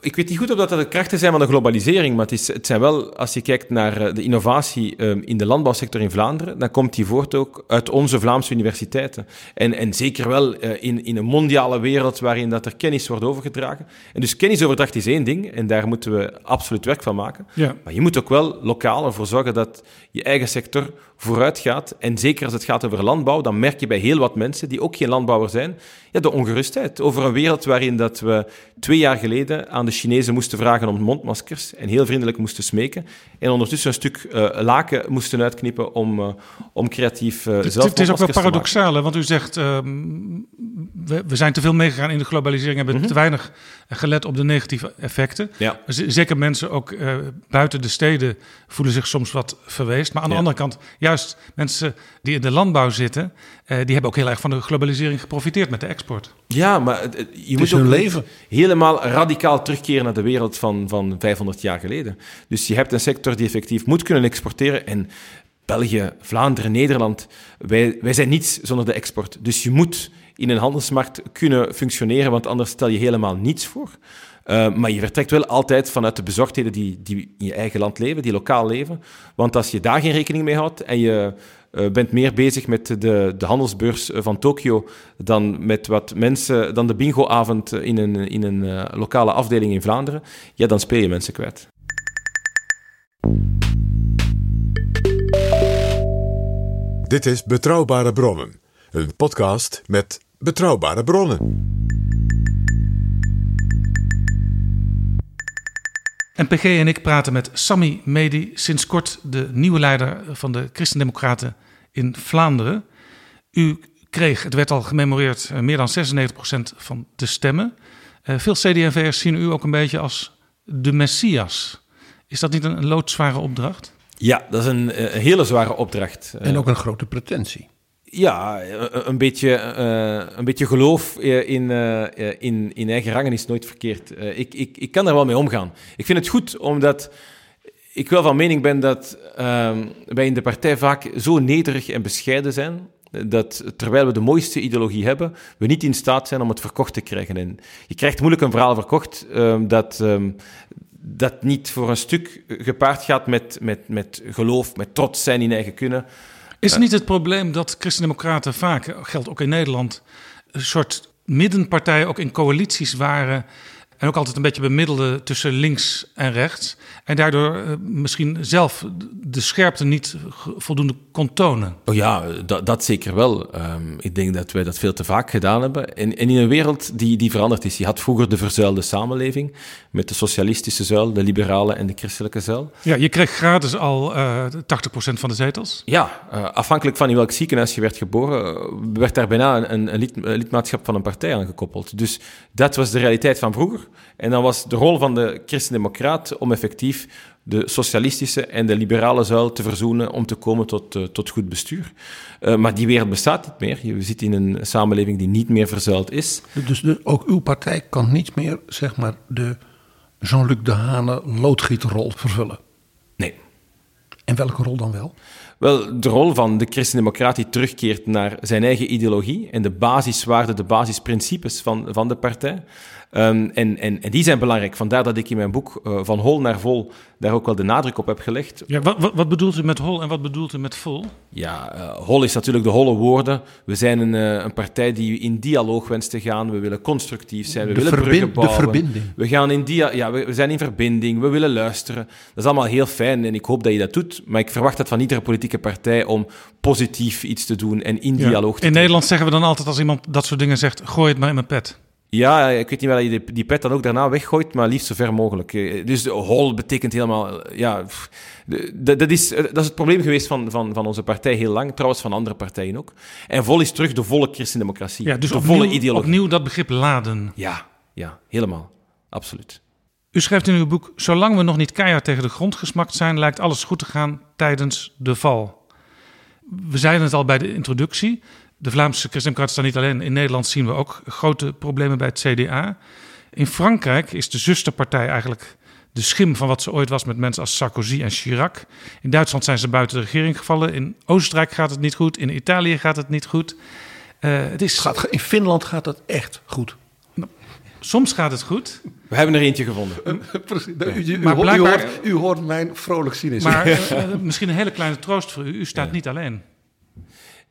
ik weet niet goed of dat de krachten zijn van de globalisering, maar het, is, het zijn wel, als je kijkt naar eh, de innovatie ehm, in de landbouwsector in Vlaanderen, dan komt die voort ook uit onze Vlaamse universiteiten. En, en zeker wel eh, in, in een mondiale wereld waarin dat er kennis wordt overgedragen. En dus kennisoverdracht is één ding, en daar moeten we absoluut werk van maken. Ja. Maar je moet ook wel lokaal ervoor zorgen dat je eigen sector vooruit gaat. En zeker als het gaat over landbouw, dan merk je bij heel wat mensen die ook geen landbouwer zijn, ja, de ongerustheid over een wereld waarin dat we twee jaar geleden aan de Chinezen moesten vragen om mondmaskers en heel vriendelijk moesten smeken. En ondertussen een stuk uh, laken moesten uitknippen om, uh, om creatief uh, het, zelf het is ook wel te paradoxaal, hè? want u zegt ehm, we, we zijn te veel meegegaan in de globalisering, hebben te weinig gelet op de negatieve effecten. Ja. Zeker mensen ook eh, buiten de steden voelen zich soms wat verweest. Maar aan de Ja. andere kant, juist mensen die in de landbouw zitten, eh, die hebben ook heel erg van de globalisering geprofiteerd met de export. Ja, maar het- het- je moet ook hun leven. helemaal radicaal terugkeren naar de wereld van, van 500 jaar geleden. Dus je hebt een sector die effectief moet kunnen exporteren. En België, Vlaanderen, Nederland, wij, wij zijn niets zonder de export. Dus je moet in een handelsmarkt kunnen functioneren, want anders stel je helemaal niets voor. Uh, maar je vertrekt wel altijd vanuit de bezorgdheden die, die in je eigen land leven, die lokaal leven. Want als je daar geen rekening mee houdt en je uh, bent meer bezig met de, de handelsbeurs van Tokio dan met wat mensen, dan de bingoavond in een, in een lokale afdeling in Vlaanderen, ja, dan speel je mensen kwijt. Dit is Betrouwbare Bronnen, een podcast met betrouwbare bronnen. NPG en ik praten met Sami Medi, sinds kort de nieuwe leider van de Christendemocraten in Vlaanderen. U kreeg, het werd al gememoreerd, eh, meer dan 96% van de stemmen. Uh, veel CD&V'ers zien u ook een beetje als de Messias. Is dat niet een, een loodzware opdracht? Ja, dat is een, een hele zware opdracht. En ook een grote pretentie. Ja, een beetje, uh, een beetje geloof in, in, in eigen rangen is nooit verkeerd. Ik, ik, ik kan er wel mee omgaan. Ik vind het goed omdat ik wel van mening ben dat wij in de partij vaak zo nederig en bescheiden zijn. Dat terwijl we de mooiste ideologie hebben, we niet in staat zijn om het verkocht te krijgen. En je krijgt moeilijk een verhaal verkocht dat, um, dat niet voor een stuk gepaard gaat met, met, met geloof, met trots zijn in eigen kunnen. Is niet het probleem dat christendemocraten vaak, geldt ook in Nederland, een soort middenpartijen ook in coalities waren en ook altijd een beetje bemiddelden tussen links en rechts en daardoor uh, misschien zelf de scherpte niet voldoende kon tonen? Oh ja, dat, dat zeker wel. Um, ik denk dat wij dat veel te vaak gedaan hebben. En, en in een wereld die, die veranderd is. Je had vroeger de verzuilde samenleving met de socialistische zuil, de liberale en de christelijke zuil. Ja, je kreeg gratis al uh, 80% van de zetels. Ja, uh, afhankelijk van in welk ziekenhuis je werd geboren, werd daar bijna een, een, lid, een lidmaatschap van een partij aan gekoppeld. Dus dat was de realiteit van vroeger. En dan was de rol van de christendemocraat om effectief de socialistische en de liberale zuil te verzoenen om te komen tot, uh, tot goed bestuur. Uh, maar die wereld bestaat niet meer. Je zit in een samenleving die niet meer verzuild is. Dus de, ook uw partij kan niet meer, zeg maar, de Jean-Luc Dehane loodgieterrol vervullen? Nee. En welke rol dan wel? Wel, de rol van de christendemocraat die terugkeert naar zijn eigen ideologie en de basiswaarden, de basisprincipes van, van de partij. Um, en, en, en die zijn belangrijk. Vandaar dat ik in mijn boek uh, Van Hol naar Vol daar ook wel de nadruk op heb gelegd. Ja, wat, wat, wat bedoelt u met hol en wat bedoelt u met vol? Ja, uh, hol is natuurlijk de holle woorden. We zijn een, uh, een partij die in dialoog wenst te gaan. We willen constructief zijn. We de willen bruggen bouwen. De verbinding. We, gaan in dia ja, we, we zijn in verbinding. We willen luisteren. Dat is allemaal heel fijn en ik hoop dat je dat doet. Maar ik verwacht dat van iedere politieke partij om positief iets te doen en in ja. dialoog te In Nederland zeggen we dan altijd als iemand dat soort dingen zegt, gooi het maar in mijn pet. Ja, ik weet niet dat je die pet dan ook daarna weggooit, maar liefst zo ver mogelijk. Dus hol betekent helemaal... Ja, dat is, dat is het probleem geweest van, van, van onze partij heel lang, trouwens van andere partijen ook. En vol is terug de volle christendemocratie. Ja, dus de opnieuw, volle ideologie. opnieuw dat begrip laden. Ja, ja, helemaal. Absoluut. U schrijft in uw boek, zolang we nog niet keihard tegen de grond gesmakt zijn, lijkt alles goed te gaan tijdens de val. we zeiden het al bij de introductie. De Vlaamse Christen-Democraten staan niet alleen. In Nederland zien we ook grote problemen bij het CDA. In Frankrijk is de zusterpartij eigenlijk de schim van wat ze ooit was met mensen als Sarkozy en Chirac. In Duitsland zijn ze buiten de regering gevallen. In Oostenrijk gaat het niet goed. In Italië gaat het niet goed. Uh, het is... Gaat, in Finland gaat het echt goed. Soms gaat het goed. We hebben er eentje gevonden. Precies. U, u, maar u, hoort, u, hoort, mijn vrolijk cynisme. Maar uh, misschien een hele kleine troost voor u. U staat ja. niet alleen.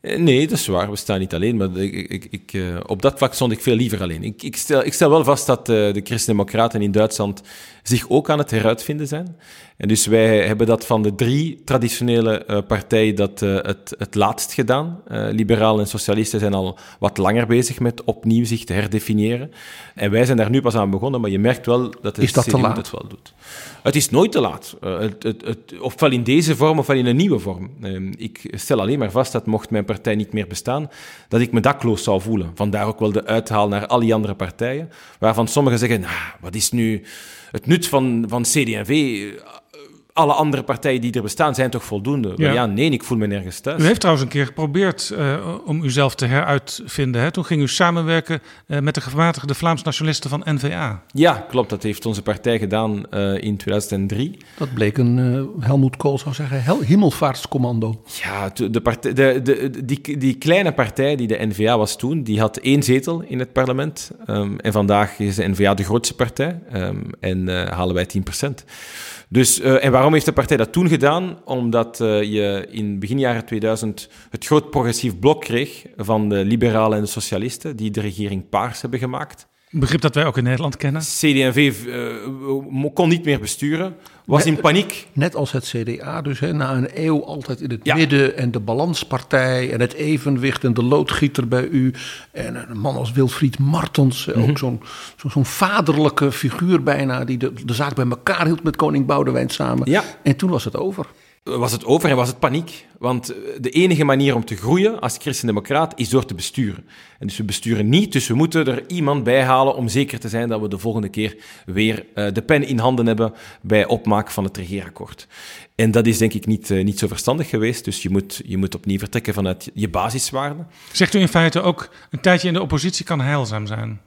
Eh, nee, dat is waar. We staan niet alleen. Maar ik, ik, ik, uh, op dat vlak stond ik veel liever alleen. Ik, stel, ik stel wel vast dat uh, de Christen-Democraten in Duitsland zich ook aan het heruitvinden zijn. En dus wij hebben dat van de drie traditionele uh, partijen dat, het, het laatst gedaan. Liberalen en socialisten zijn al wat langer bezig met opnieuw zich te herdefiniëren. En wij zijn daar nu pas aan begonnen, maar je merkt wel dat de CDU het wel doet. Het is nooit te laat. Uh, het, het, het, ofwel in deze vorm ofwel in een nieuwe vorm. Uh, ik stel alleen maar vast dat mocht mijn partij niet meer bestaan, dat ik me dakloos zou voelen. Vandaar ook wel de uithaal naar al die andere partijen, waarvan sommigen zeggen, nah, wat is nu het nut van, van CD&V? Alle andere partijen die er bestaan zijn toch voldoende? Ja, ja nee, ik voel me nergens thuis. U heeft trouwens een keer geprobeerd uh, om uzelf te heruitvinden. Hè? Toen ging u samenwerken uh, met de gematigde Vlaams nationalisten van NVA. Ja, klopt. Dat heeft onze partij gedaan uh, in 2003. Dat bleek een, Helmoet Kool zou zeggen, hel hemelvaartscommando. Ja, de partij, de, de, die, die kleine partij die de NVA was toen, die had één zetel in het parlement. Um, en vandaag is de NVA de grootste partij um, en halen wij 10 procent. Dus, uh, en waarom heeft de partij dat toen gedaan? Omdat uh, je in begin jaren 2000 het groot progressief blok kreeg van de liberalen en de socialisten, die de regering paars hebben gemaakt. Een begrip dat wij ook in Nederland kennen. CD&V uh, kon niet meer besturen, was net, in paniek. Net als het CDA, dus hè, na een eeuw altijd in het ja. midden en de balanspartij en het evenwicht en de loodgieter bij u. En een man als Wilfried Martens, mm -hmm. ook zo'n zo, zo vaderlijke figuur bijna, die de, de zaak bij elkaar hield met koning Boudewijn samen. Ja. En toen was het over was het over en was het paniek. Want de enige manier om te groeien als christendemocraat is door te besturen. En dus we besturen niet, dus we moeten er iemand bij halen om zeker te zijn dat we de volgende keer weer uh, de pen in handen hebben bij opmaak van het regeerakkoord. En dat is denk ik niet, uh, niet zo verstandig geweest, dus je moet, je moet opnieuw vertrekken vanuit je basiswaarden. Zegt u in feite ook, een tijdje in de oppositie kan heilzaam zijn?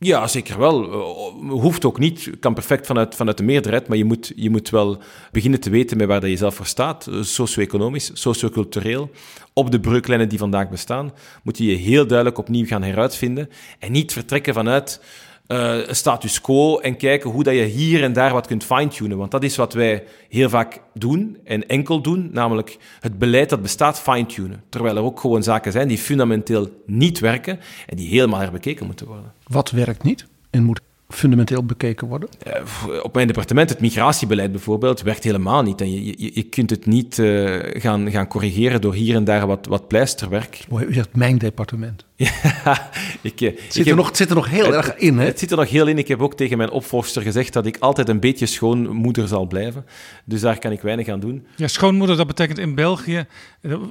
Ja, zeker wel. Uh, hoeft ook niet. Kan perfect vanuit, vanuit de meerderheid. Maar je moet, je moet wel beginnen te weten met waar dat je zelf voor staat. Uh, socio-economisch, socio-cultureel. Op de breuklijnen die vandaag bestaan, moet je je heel duidelijk opnieuw gaan heruitvinden. En niet vertrekken vanuit uh, status quo en kijken hoe dat je hier en daar wat kunt fine-tunen. Want dat is wat wij heel vaak doen en enkel doen, namelijk het beleid dat bestaat fine-tunen. Terwijl er ook gewoon zaken zijn die fundamenteel niet werken en die helemaal herbekeken moeten worden. Wat werkt niet en moet fundamenteel bekeken worden? Uh, op mijn departement, het migratiebeleid bijvoorbeeld, werkt helemaal niet. En je, je, je kunt het niet uh, gaan, gaan corrigeren door hier en daar wat, wat pleisterwerk. U zegt mijn departement. Ja, ik, het, zit er nog, het zit er nog heel het, erg in, hè? Het zit er nog heel in. Ik heb ook tegen mijn opvolgster gezegd dat ik altijd een beetje schoonmoeder zal blijven. Dus daar kan ik weinig aan doen. Ja, schoonmoeder, dat betekent in België...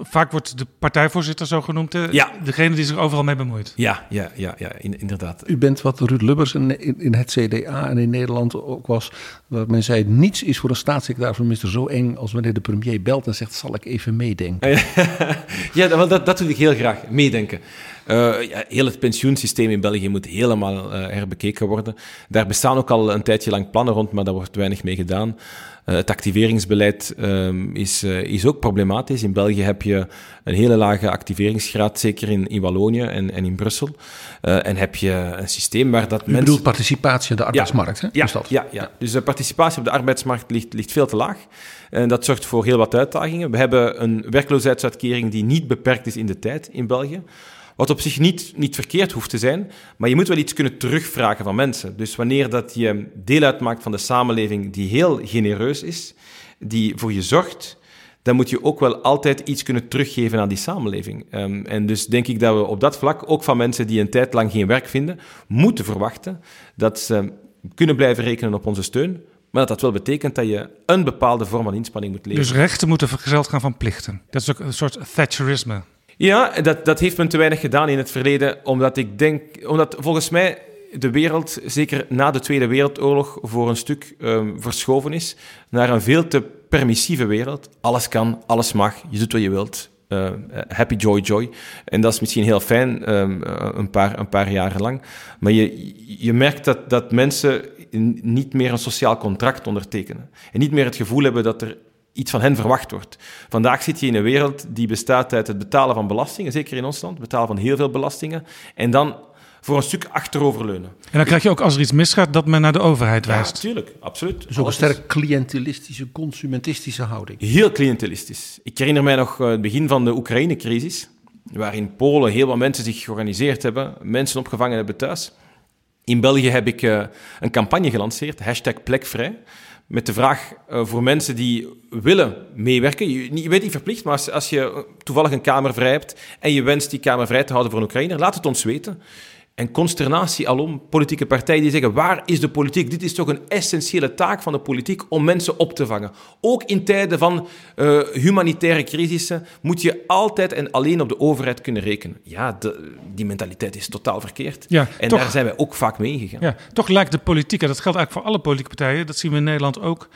Vaak wordt de partijvoorzitter zo genoemd. Ja. Degene die zich overal mee bemoeit. Ja, ja, ja, ja inderdaad. U bent wat Ruud Lubbers in, in, in, het CDA en in Nederland ook was... waar men zei, niets is voor een staatssecretaris van minister zo eng... als wanneer de premier belt en zegt, zal ik even meedenken. ja, dat, dat, dat doe ik heel graag, meedenken. Uh, ja, heel het pensioensysteem in België moet helemaal uh, herbekeken worden. Daar bestaan ook al een tijdje lang plannen rond, maar daar wordt weinig mee gedaan. Uh, het activeringsbeleid um, is, is ook problematisch. In België heb je een hele lage activeringsgraad, zeker in, in Wallonië en, en in Brussel. en heb je een systeem waar dat U mensen... bedoelt participatie op de arbeidsmarkt, ja, hè? Ja, ja, ja, dus de participatie op de arbeidsmarkt ligt, ligt veel te laag. En dat zorgt voor heel wat uitdagingen. We hebben een werkloosheidsuitkering die niet beperkt is in de tijd in België. Wat op zich niet, niet verkeerd hoeft te zijn, maar je moet wel iets kunnen terugvragen van mensen. Dus wanneer dat je deel uitmaakt van de samenleving die heel genereus is, die voor je zorgt, dan moet je ook wel altijd iets kunnen teruggeven aan die samenleving. Um, en dus denk ik dat we op dat vlak, ook van mensen die een tijd lang geen werk vinden, moeten verwachten dat ze kunnen blijven rekenen op onze steun, maar dat dat wel betekent dat je een bepaalde vorm van inspanning moet leveren. Dus rechten moeten vergezeld gaan van plichten. Dat is ook een soort Thatcherisme. Ja, dat, dat heeft men te weinig gedaan in het verleden, omdat ik denk, omdat volgens mij de wereld, zeker na de Tweede Wereldoorlog, voor een stuk um, verschoven is naar een veel te permissieve wereld. Alles kan, alles mag, je doet wat je wilt. Uh, happy joy joy. En dat is misschien heel fijn, um, een, paar, een paar jaren lang. Maar je, je merkt dat, dat mensen niet meer een sociaal contract ondertekenen. En niet meer het gevoel hebben dat er iets van hen verwacht wordt. Vandaag zit je in een wereld die bestaat uit het betalen van belastingen, zeker in ons land, betalen van heel veel belastingen, en dan voor een stuk achteroverleunen. En dan krijg je ook als er iets misgaat dat men naar de overheid wijst. Ja, natuurlijk, absoluut. Dus ook een sterk cliëntelistische, consumentistische houding. Heel cliëntelistisch. Ik herinner mij nog eh, het begin van de Oekraïne-crisis, waarin Polen heel wat mensen zich georganiseerd hebben, mensen opgevangen hebben thuis. In België heb ik uh, een campagne gelanceerd, hashtag plekvrij, met de vraag uh, voor mensen die willen meewerken. Je, je bent niet verplicht, maar als, als, je toevallig een kamer vrij hebt en je wenst die kamer vrij te houden voor een Oekraïner, laat het ons weten en consternatie alom. Politieke partijen die zeggen: waar is de politiek? Dit is toch een essentiële taak van de politiek om mensen op te vangen. Ook in tijden van uh, humanitaire crisissen moet je altijd en alleen op de overheid kunnen rekenen. Ja, de, die mentaliteit is totaal verkeerd. Ja, en toch, daar zijn wij ook vaak mee ingegaan. Ja, toch lijkt de politiek, en dat geldt eigenlijk voor alle politieke partijen, dat zien we in Nederland ook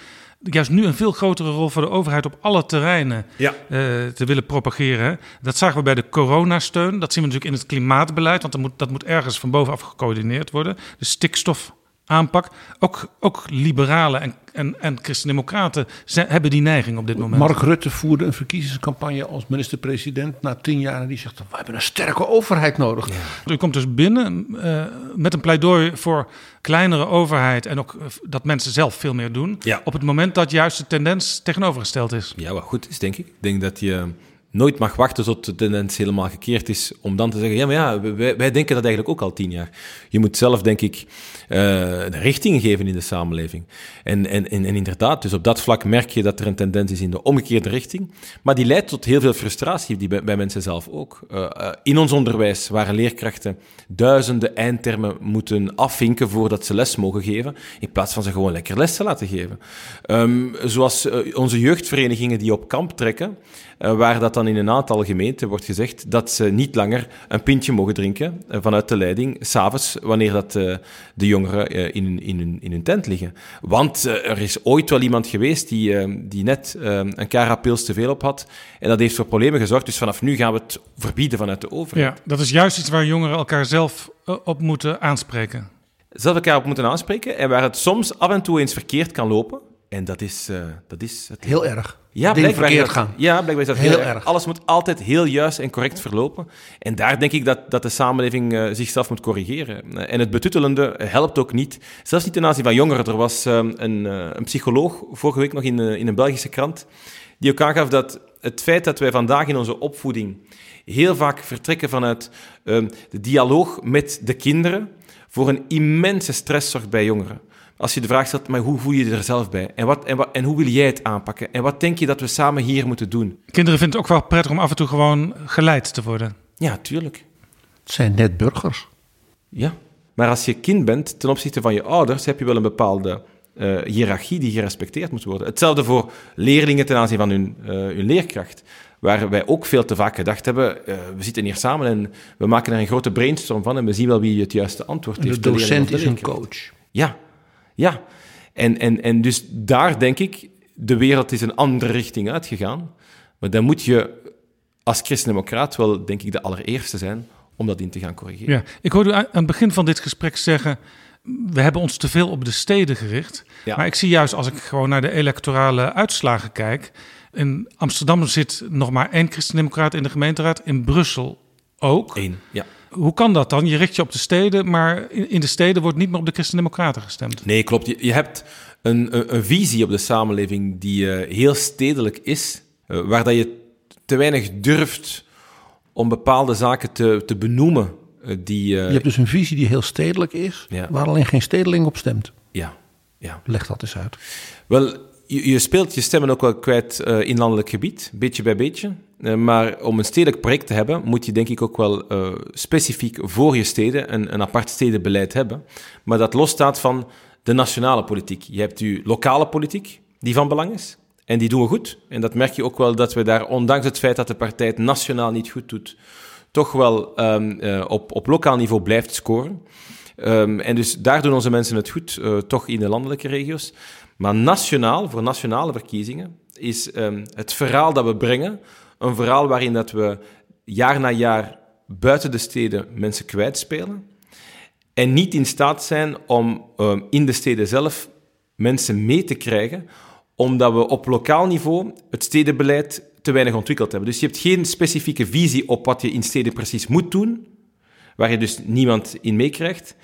juist nu een veel grotere rol voor de overheid op alle terreinen ja. uh, te willen propageren. Dat zagen we bij de coronasteun. Dat zien we natuurlijk in het klimaatbeleid, want dat moet, dat moet ergens van bovenaf gecoördineerd worden. De stikstof aanpak. Ook, ook liberalen en, en, en christendemocraten hebben die neiging op dit moment. Mark Rutte voerde een verkiezingscampagne als minister-president na tien jaar. En die zegt, we hebben een sterke overheid nodig. Ja. U komt dus binnen uh, met een pleidooi voor kleinere overheid... en ook eh, dat mensen zelf veel meer doen. Ja. Op het moment dat juist de tendens tegenovergesteld is. Ja, wat goed is, denk ik. Ik denk dat je nooit mag wachten tot de tendens helemaal gekeerd is, om dan te zeggen, ja, maar ja, wij, denken dat eigenlijk ook al tien jaar. Je moet zelf, denk ik, uh, richting geven in de samenleving. En, en, en, inderdaad, dus op dat vlak merk je dat er een tendens is in de omgekeerde richting, maar die leidt tot heel veel frustratie die bij, bij mensen zelf ook. Uh, uh, in ons onderwijs, waar leerkrachten duizenden eindtermen moeten afvinken voordat ze les mogen geven, in plaats van ze gewoon lekker les te laten geven. Um, zoals onze jeugdverenigingen die op kamp trekken, waar dat dan in een aantal gemeenten wordt gezegd dat ze niet langer een pintje mogen drinken uh, vanuit de leiding, s'avonds, wanneer dat, uh, de jongeren in, in, hun, in hun tent liggen. Want er is ooit wel iemand geweest die, die net een carapils te veel op had en dat heeft voor problemen gezorgd. Dus vanaf nu gaan we het verbieden vanuit de overheid. Ja, dat is juist iets waar jongeren elkaar zelf op moeten aanspreken. Zelf elkaar op moeten aanspreken en waar het soms af en toe eens verkeerd kan lopen. En dat is, uh, dat is het heel erg. Ja, blijkbaar verkeerd gaan. Ja, blijkbaar is dat heel, heel erg. Alles moet altijd heel juist en correct verlopen. En daar denk ik dat, dat de samenleving uh, zichzelf moet corrigeren. En het betuttelende helpt ook niet. Zelfs niet ten aanzien van jongeren. Er was um, een, uh, een, psycholoog vorige week nog in, in een Belgische krant die ook aangaf dat het feit dat wij vandaag in onze opvoeding heel vaak vertrekken vanuit um, de dialoog met de kinderen voor een immense stress zorgt bij jongeren. Als je de vraag stelt, maar hoe voel je je er zelf bij? En, wat, en, wat, en hoe wil jij het aanpakken? En wat denk je dat we samen hier moeten doen? Kinderen vinden het ook wel prettig om af en toe gewoon geleid te worden. Ja, tuurlijk. Het zijn net burgers. Ja, maar als je kind bent ten opzichte van je ouders, heb je wel een bepaalde uh, hiërarchie die gerespecteerd moet worden. Hetzelfde voor leerlingen ten aanzien van hun, uh, hun leerkracht. Waar wij ook veel te vaak gedacht hebben, uh, we zitten hier samen en we maken er een grote brainstorm van en we zien wel wie het juiste antwoord heeft. De docent is een coach. Ja, ja, en, en, en dus daar denk ik, de wereld is een andere richting uitgegaan. Maar dan moet je als christendemocraat wel, denk ik, de allereerste zijn om dat in te gaan corrigeren. Ja, ik hoorde aan het begin van dit gesprek zeggen, we hebben ons te veel op de steden gericht. Ja. Maar ik zie juist als ik gewoon naar de electorale uitslagen kijk, in Amsterdam zit nog maar één christendemocraat in de gemeenteraad, in Brussel ook. Eén, ja. Hoe kan dat dan? Je richt je op de steden, maar in de steden wordt niet meer op de Christen-Democraten gestemd. Nee, klopt. Je, je hebt een, een, een, visie op de samenleving die uh, heel stedelijk is, uh, waar dat je te weinig durft om bepaalde zaken te, te benoemen. Uh, die, je hebt dus een visie die heel stedelijk is, ja. waar alleen geen stedeling op stemt. Ja. ja. Leg dat eens uit. Wel, je, je speelt je stemmen ook wel kwijt in landelijk gebied, beetje bij beetje. Uh, maar om een stedelijk project te hebben, moet je denk ik ook wel uh, specifiek voor je steden een, een apart stedenbeleid hebben. Maar dat losstaat van de nationale politiek. Je hebt je lokale politiek, die van belang is. En die doen we goed. En dat merk je ook wel dat we daar, ondanks het feit dat de partij het nationaal niet goed doet, toch wel um, uh, op, op lokaal niveau blijft scoren. Um, en dus daar doen onze mensen het goed, toch in de landelijke regio's. Maar nationaal, voor nationale verkiezingen, is um, het verhaal dat we brengen Een verhaal waarin dat we jaar na jaar buiten de steden mensen kwijtspelen. En niet in staat zijn om um, in de steden zelf mensen mee te krijgen, omdat we op lokaal niveau het stedenbeleid te weinig ontwikkeld hebben. Dus je hebt geen specifieke visie op wat je in steden precies moet doen, waar je dus niemand in meekrijgt.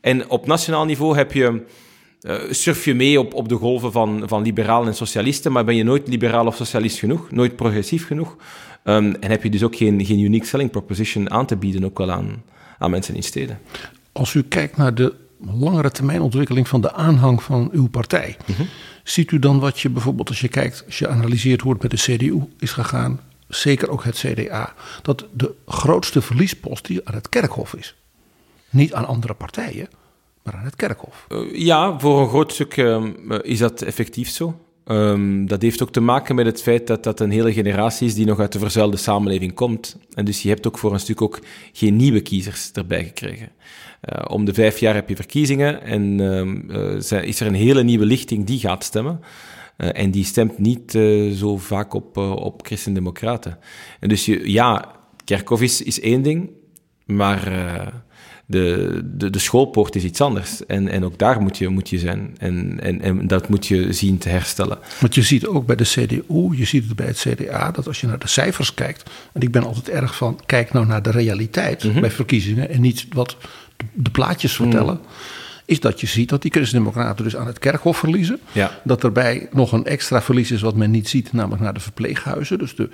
En op nationaal niveau heb je, uh, surf je mee op, op de golven van, van liberalen en socialisten, maar ben je nooit liberaal of socialist genoeg, nooit progressief genoeg. Um, en heb je dus ook geen, geen unique selling proposition aan te bieden, ook wel aan, aan mensen in steden. Als u kijkt naar de langere termijn ontwikkeling van de aanhang van uw partij, mm ziet u dan wat je bijvoorbeeld als je kijkt, als je analyseert hoe het met de CDU is gegaan, zeker ook het CDA, dat de grootste verliespost die aan het kerkhof is. Niet aan andere partijen, aan het kerkhof. Uh, ja, voor een groot stuk uh, is dat effectief zo. Um, dat heeft ook te maken met het feit dat dat een hele generatie is die nog uit de verzuilde samenleving komt. En dus je hebt ook voor een stuk ook geen nieuwe kiezers erbij gekregen. Uh, om de vijf jaar heb je verkiezingen en uh, is er een hele nieuwe lichting die gaat stemmen. En die stemt niet zo vaak op, op christendemocraten. En dus je, ja, Kerkhoff is, is één ding, maar de, de, de schoolpoort is iets anders. En, en ook daar moet je, moet je zijn. En, en, en dat moet je zien te herstellen. Want je ziet ook bij de CDU, je ziet het bij het CDA, dat als je naar de cijfers kijkt. En ik ben altijd erg van, kijk nou naar de realiteit mm -hmm. bij verkiezingen. En niet wat de plaatjes vertellen. Mm. Is dat je ziet dat die christendemocraten dus aan het kerkhof verliezen. Ja. Dat erbij nog een extra verlies is wat men niet ziet, namelijk naar de verpleeghuizen. Dus de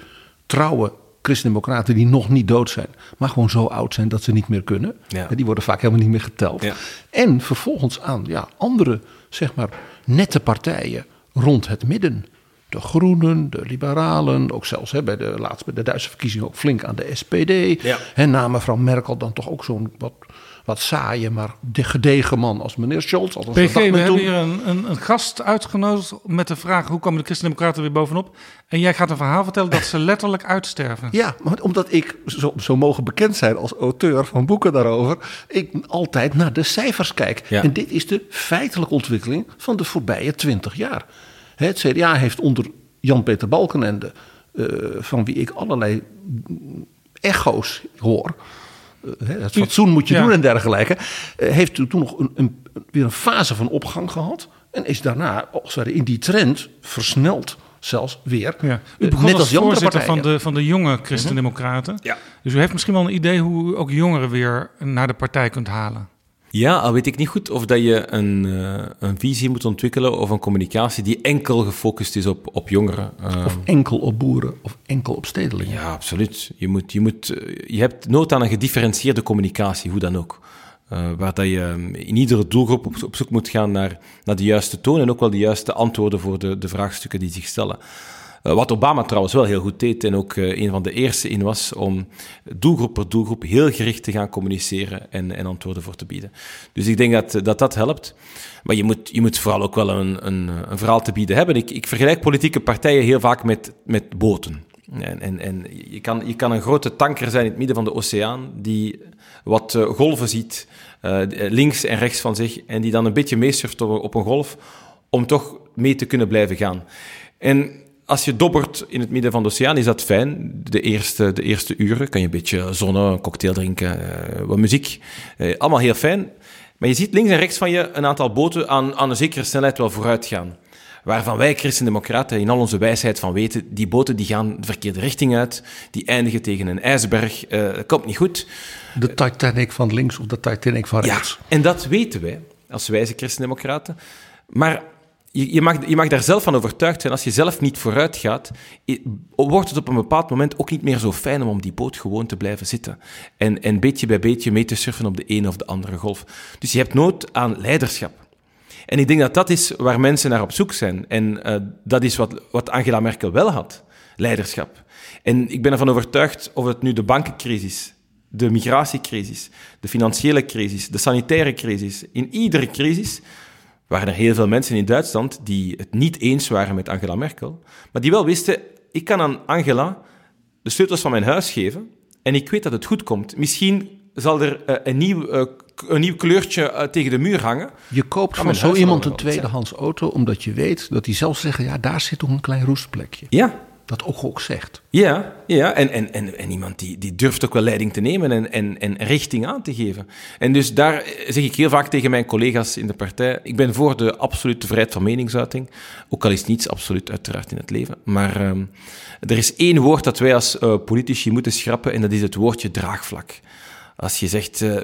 trouwe christendemocraten die nog niet dood zijn, maar gewoon zo oud zijn dat ze niet meer kunnen. Ja. Die worden vaak helemaal niet meer geteld. Ja. En vervolgens aan ja, andere, zeg maar, nette partijen rond het midden. De Groenen, de Liberalen, ook zelfs hè, bij de laatst bij de Duitse verkiezingen ook flink aan de SPD. Ja. En na mevrouw Merkel dan toch ook zo'n wat, wat saaie, maar de gedegen man als meneer Scholz. PG, we hebben hier een, een, een, gast uitgenodigd met de vraag... hoe komen de Christen-Democraten weer bovenop? En jij gaat een verhaal vertellen dat ze letterlijk uitsterven. Ja, maar omdat ik zo, zo mogen bekend zijn als auteur van boeken daarover... ik altijd naar de cijfers kijk. Ja. En dit is de feitelijke ontwikkeling van de voorbije twintig jaar. Het CDA heeft onder Jan-Peter Balkenende... Uh, van wie ik allerlei echo's hoor het fatsoen moet je Ja. doen en dergelijke. eh, heeft toen nog een, een, weer een fase van opgang gehad. En is daarna, als het ware, in die trend versneld zelfs weer. Ja. U Eh, begon net als als voorzitter van de, van de jonge Christen-Democraten. Ja. Dus u heeft misschien wel een idee hoe u ook jongeren weer naar de partij kunt halen. Ja, al weet ik niet goed of dat je een, uh, een visie moet ontwikkelen of een communicatie die enkel gefocust is op, op jongeren. Uh, Of enkel op boeren of enkel op stedelingen. ja, absoluut. Je, moet, je, moet, uh, je hebt nood aan een gedifferentieerde communicatie, hoe dan ook. Uh, waar dat je um, in iedere doelgroep op, op zoek moet gaan naar, naar de juiste toon en ook wel de juiste antwoorden voor de, de vraagstukken die zich stellen. Uh, wat Obama trouwens wel heel goed deed en ook uh, een van de eerste in was om doelgroep per doelgroep heel gericht te gaan communiceren en, en antwoorden voor te bieden. Dus ik denk dat dat, dat helpt. Maar je moet, je moet vooral ook wel een, een, een verhaal te bieden hebben. Ik, ik vergelijk politieke partijen heel vaak met, met boten. En, en, en je, kan, je kan een grote tanker zijn in het midden van de oceaan die wat uh, golven ziet, links en rechts van zich, en die dan een beetje meesurft op, op een golf om toch mee te kunnen blijven gaan. En als je dobbert in het midden van de oceaan, is dat fijn. De eerste, de eerste uren kan je een beetje zonnen, een cocktail drinken, uh, wat muziek. Uh, allemaal heel fijn. Maar je ziet links en rechts van je een aantal boten aan, aan een zekere snelheid wel vooruit gaan. Waarvan wij christendemocraten in al onze wijsheid van weten, die boten die gaan de verkeerde richting uit, die eindigen tegen een ijsberg, uh, dat komt niet goed. De Titanic van links of de Titanic van rechts. Ja, en dat weten wij als wijze christendemocraten. Maar je, mag, je mag daar zelf van overtuigd zijn. Als je zelf niet vooruit gaat, wordt het op een bepaald moment ook niet meer zo fijn om op die boot gewoon te blijven zitten. En, en beetje bij beetje mee te surfen op de een of de andere golf. Dus je hebt nood aan leiderschap. En ik denk dat dat is waar mensen naar op zoek zijn. En uh, dat is wat, wat Angela Merkel wel had: leiderschap. En ik ben ervan overtuigd, of het nu de bankencrisis, de migratiecrisis, de financiële crisis, de sanitaire crisis, in iedere crisis waren er heel veel mensen in Duitsland die het niet eens waren met Angela Merkel, maar die wel wisten, ik kan aan Angela de sleutels van mijn huis geven en ik weet dat het goed komt. Misschien zal er uh, een, nieuw, uh, een nieuw kleurtje uh, tegen de muur hangen. Je koopt van zo iemand een tweedehands auto omdat je weet dat die zelf zeggen, ja, daar zit toch een klein roestplekje. Ja, dat ook ook zegt. Ja, ja. En, en, en, en iemand die, die durft ook wel leiding te nemen en, en, en richting aan te geven. En dus daar zeg ik heel vaak tegen mijn collega's in de partij, ik ben voor de absolute vrijheid van meningsuiting, ook al is niets absoluut uiteraard in het leven. Maar uh, er is één woord dat wij als uh, politici moeten schrappen en dat is het woordje draagvlak. Als je zegt, uh,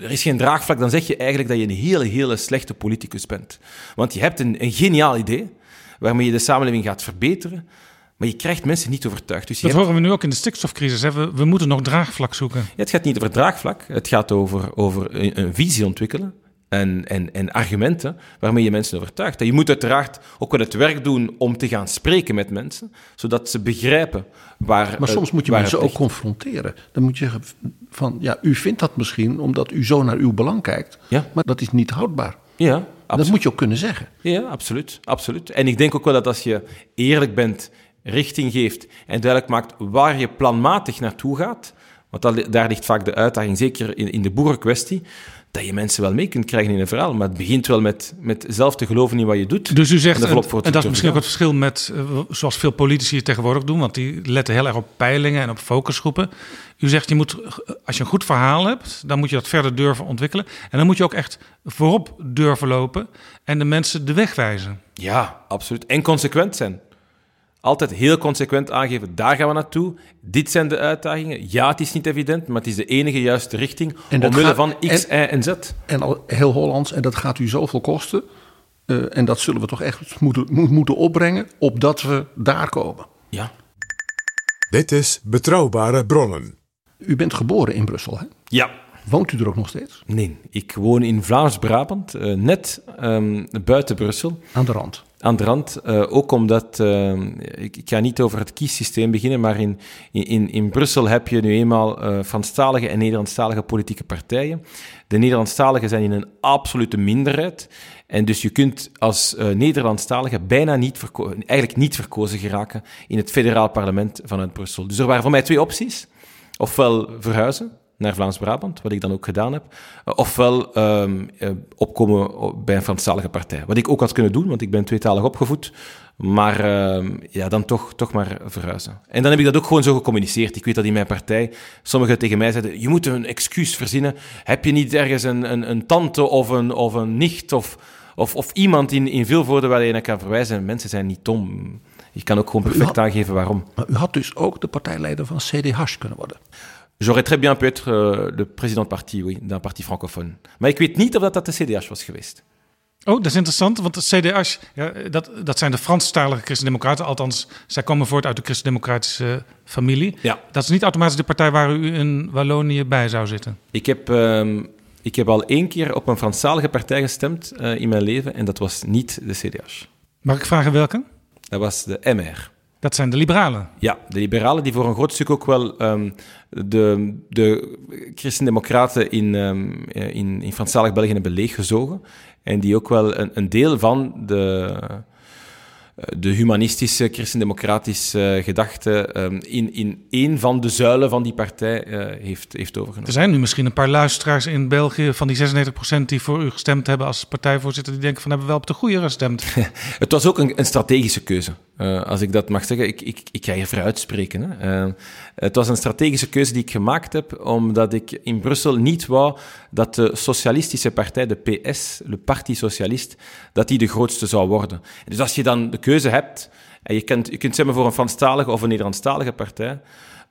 er is geen draagvlak, dan zeg je eigenlijk dat je een hele, hele slechte politicus bent. Want je hebt een, een geniaal idee waarmee je de samenleving gaat verbeteren, maar je krijgt mensen niet overtuigd. Dus dat horen we nu ook in de stikstofcrisis. Hè? We, we, moeten nog draagvlak zoeken. Ja, het gaat niet over draagvlak. Het gaat over, over een, een visie ontwikkelen. En, en, en, argumenten waarmee je mensen overtuigt. En je moet uiteraard ook wel het werk doen om te gaan spreken met mensen, zodat ze begrijpen waar. Maar soms moet je mensen ook confronteren. Dan moet je zeggen van ja, u vindt dat misschien omdat u zo naar uw belang kijkt, ja. maar dat is niet houdbaar. Ja, absoluut. Dat moet je ook kunnen zeggen. Ja, absoluut, absoluut. En ik denk ook wel dat als je eerlijk bent richting geeft en duidelijk maakt waar je planmatig naartoe gaat, want dat, daar ligt vaak de uitdaging, zeker in, in de boerenkwestie, dat je mensen wel mee kunt krijgen in een verhaal. Maar het begint wel met, met zelf te geloven in wat je doet. Dus u zegt, en, en dat is misschien ook het verschil met, uh, zoals veel politici tegenwoordig doen, want die letten heel erg op peilingen en op focusgroepen. U zegt, je moet, als je een goed verhaal hebt, dan moet je dat verder durven ontwikkelen. En dan moet je ook echt voorop durven lopen en de mensen de weg wijzen. Ja, absoluut. En consequent zijn altijd heel consequent aangeven, daar gaan we naartoe. Dit zijn de uitdagingen. Ja, het is niet evident, maar het is de enige juiste richting omwille van X, Y en Z. En al heel Hollands, en dat gaat u zoveel kosten. Uh, en dat zullen we toch echt moeten, moeten opbrengen, opdat we daar komen. Ja. Dit is Betrouwbare Bronnen. U bent geboren in Brussel, hè? Ja. Woont u er ook nog steeds? Nee, ik woon in Vlaams-Brabant, uh, net um, buiten Brussel. Aan de rand? Aan de rand. Uh, ook omdat, uh, ik, ik, ga niet over het kiessysteem beginnen, maar in, in, in Brussel heb je nu eenmaal uh, Franstalige en Nederlandstalige politieke partijen. De Nederlandstaligen zijn in een absolute minderheid. En dus je kunt als Nederlandstalige bijna niet, eigenlijk niet verkozen geraken in het federaal parlement vanuit Brussel. Dus er waren voor mij twee opties. Ofwel verhuizen, naar Vlaams-Brabant, wat ik dan ook gedaan heb. Uh, ofwel um, uh, opkomen bij een Franstalige partij. Wat ik ook had kunnen doen, want ik ben tweetalig opgevoed. Maar uh, ja, dan toch, toch maar verhuizen. En dan heb ik dat ook gewoon zo gecommuniceerd. Ik weet dat in mijn partij sommigen tegen mij zeiden: Je moet een excuus verzinnen. Heb je niet ergens een, een, een tante of een, of een nicht of, of, of iemand in, in Vilvoorde waar je naar kan verwijzen? Mensen zijn niet dom. Je kan ook gewoon perfect aangeven waarom. Maar u had dus ook de partijleider van CDH kunnen worden. J'aurais très bien pu être le président de parti, oui, d'un parti francophone. Maar ik weet niet of dat, dat de CDH was geweest. Oh, dat is interessant, want de CDH, ja, dat, dat zijn de Franstalige Christen-Democraten. Althans, zij komen voort uit de Christen-Democratische familie. Ja. Dat is niet automatisch de partij waar u in Wallonië bij zou zitten. Ik heb, um, ik heb al één keer op een Franstalige partij gestemd uh, in mijn leven en dat was niet de CDH. Mag ik vragen welke? Dat was de MR. Dat zijn de liberalen. Ja, de liberalen die voor een groot stuk ook wel um, de, de christendemocraten in, um, in, in België hebben leeggezogen. En die ook wel een, een deel van de, de humanistische, christendemocratische gedachte um, in, in een van de zuilen van die partij uh, heeft, heeft overgenomen. Er zijn nu misschien een paar luisteraars in België van die 96% die voor u gestemd hebben als partijvoorzitter, die denken van hebben we wel op de goede gestemd. Het was ook een, een strategische keuze. Uh, als ik dat mag zeggen, ik, ik, ik ga je vooruit spreken. Hè. Uh, het was een strategische keuze die ik gemaakt heb, omdat ik in Brussel niet wou dat de socialistische partij, de PS, de Parti Socialist, dat die de grootste zou worden. Dus als je dan de keuze hebt, en je kunt, je kunt stemmen voor een Franstalige of een Nederlandstalige partij,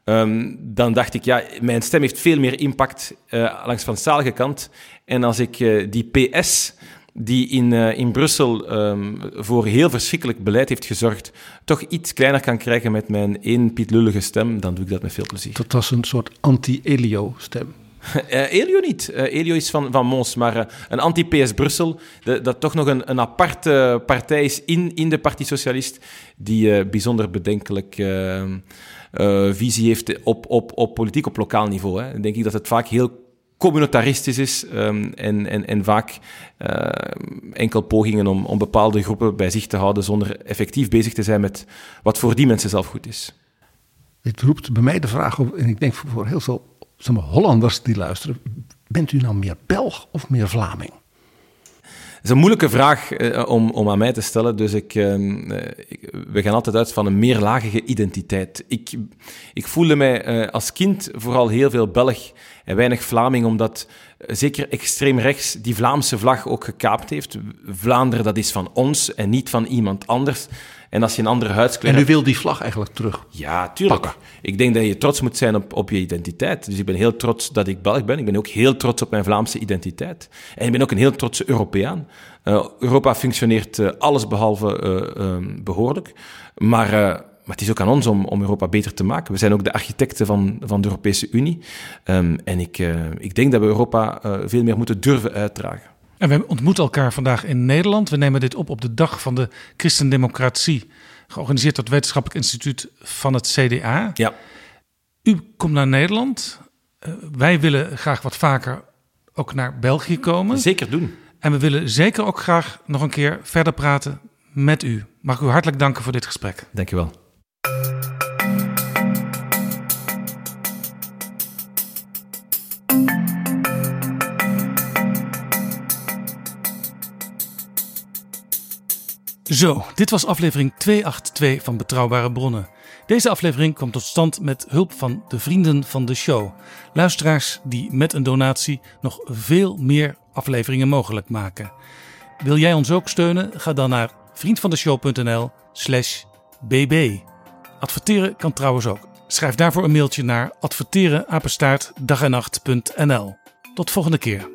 um, dan dacht ik, ja, mijn stem heeft veel meer impact uh, langs de Franstalige kant. En als ik uh, die PS die in, uh, in Brussel um, voor heel verschrikkelijk beleid heeft gezorgd, toch iets kleiner kan krijgen met mijn één pietlullige stem, dan doe ik dat met veel plezier. Dat was een soort anti-Elio-stem. Uh, Elio niet. Uh, Elio is van, van Mons, maar uh, een anti-PS Brussel, de, dat toch nog een, een aparte partij is in, in de Parti Socialist, die bijzonder bedenkelijk visie heeft op, op, op politiek op lokaal niveau. Hè. Dan denk ik dat het vaak heel communitaristisch is um, en, en, vaak uh, enkel pogingen om, bepaalde groepen bij zich te houden zonder effectief bezig te zijn met wat voor die mensen zelf goed is. Dit roept bij mij de vraag op, en ik denk voor heel veel Hollanders die luisteren, bent u nou meer Belg of meer Vlaming? Is een moeilijke vraag uh, om, om aan mij te stellen. Dus ik, uh, ik, we gaan altijd uit van een meerlagige identiteit. Ik, ik voelde mij uh, als kind vooral heel veel Belg en weinig Vlaming, omdat zeker extreem rechts die Vlaamse vlag ook gekaapt heeft. Vlaanderen, dat is van ons en niet van iemand anders. En als je een andere huidskleur En u wil die vlag eigenlijk terug Ja, tuurlijk. Pakken. Ik denk dat je trots moet zijn op, op je identiteit. Dus ik ben heel trots dat ik Belg ben. Ik ben ook heel trots op mijn Vlaamse identiteit. En ik ben ook een heel trotse Europeaan. Uh, Europa functioneert uh, alles behalve uh, behoorlijk. Maar, maar het is ook aan ons om, om Europa beter te maken. We zijn ook de architecten van, van de Europese Unie. Um, en ik, ik denk dat we Europa veel meer moeten durven uitdragen. En we ontmoeten elkaar vandaag in Nederland. We nemen dit op op de dag van de Christendemocratie, georganiseerd door het Wetenschappelijk Instituut van het CDA. Ja. U komt naar Nederland. Uh, wij willen graag wat vaker ook naar België komen. Zeker doen. En we willen zeker ook graag nog een keer verder praten met u. Mag ik u hartelijk danken voor dit gesprek. Dank je wel. Zo, dit was aflevering 282 van Betrouwbare Bronnen. Deze aflevering kwam tot stand met hulp van de vrienden van de show. Luisteraars die met een donatie nog veel meer afleveringen mogelijk maken. Wil jij ons ook steunen? Ga dan naar vriendvandeshow.nl/slash bb. Adverteren kan trouwens ook. Schrijf daarvoor een mailtje naar adverteren Tot volgende keer.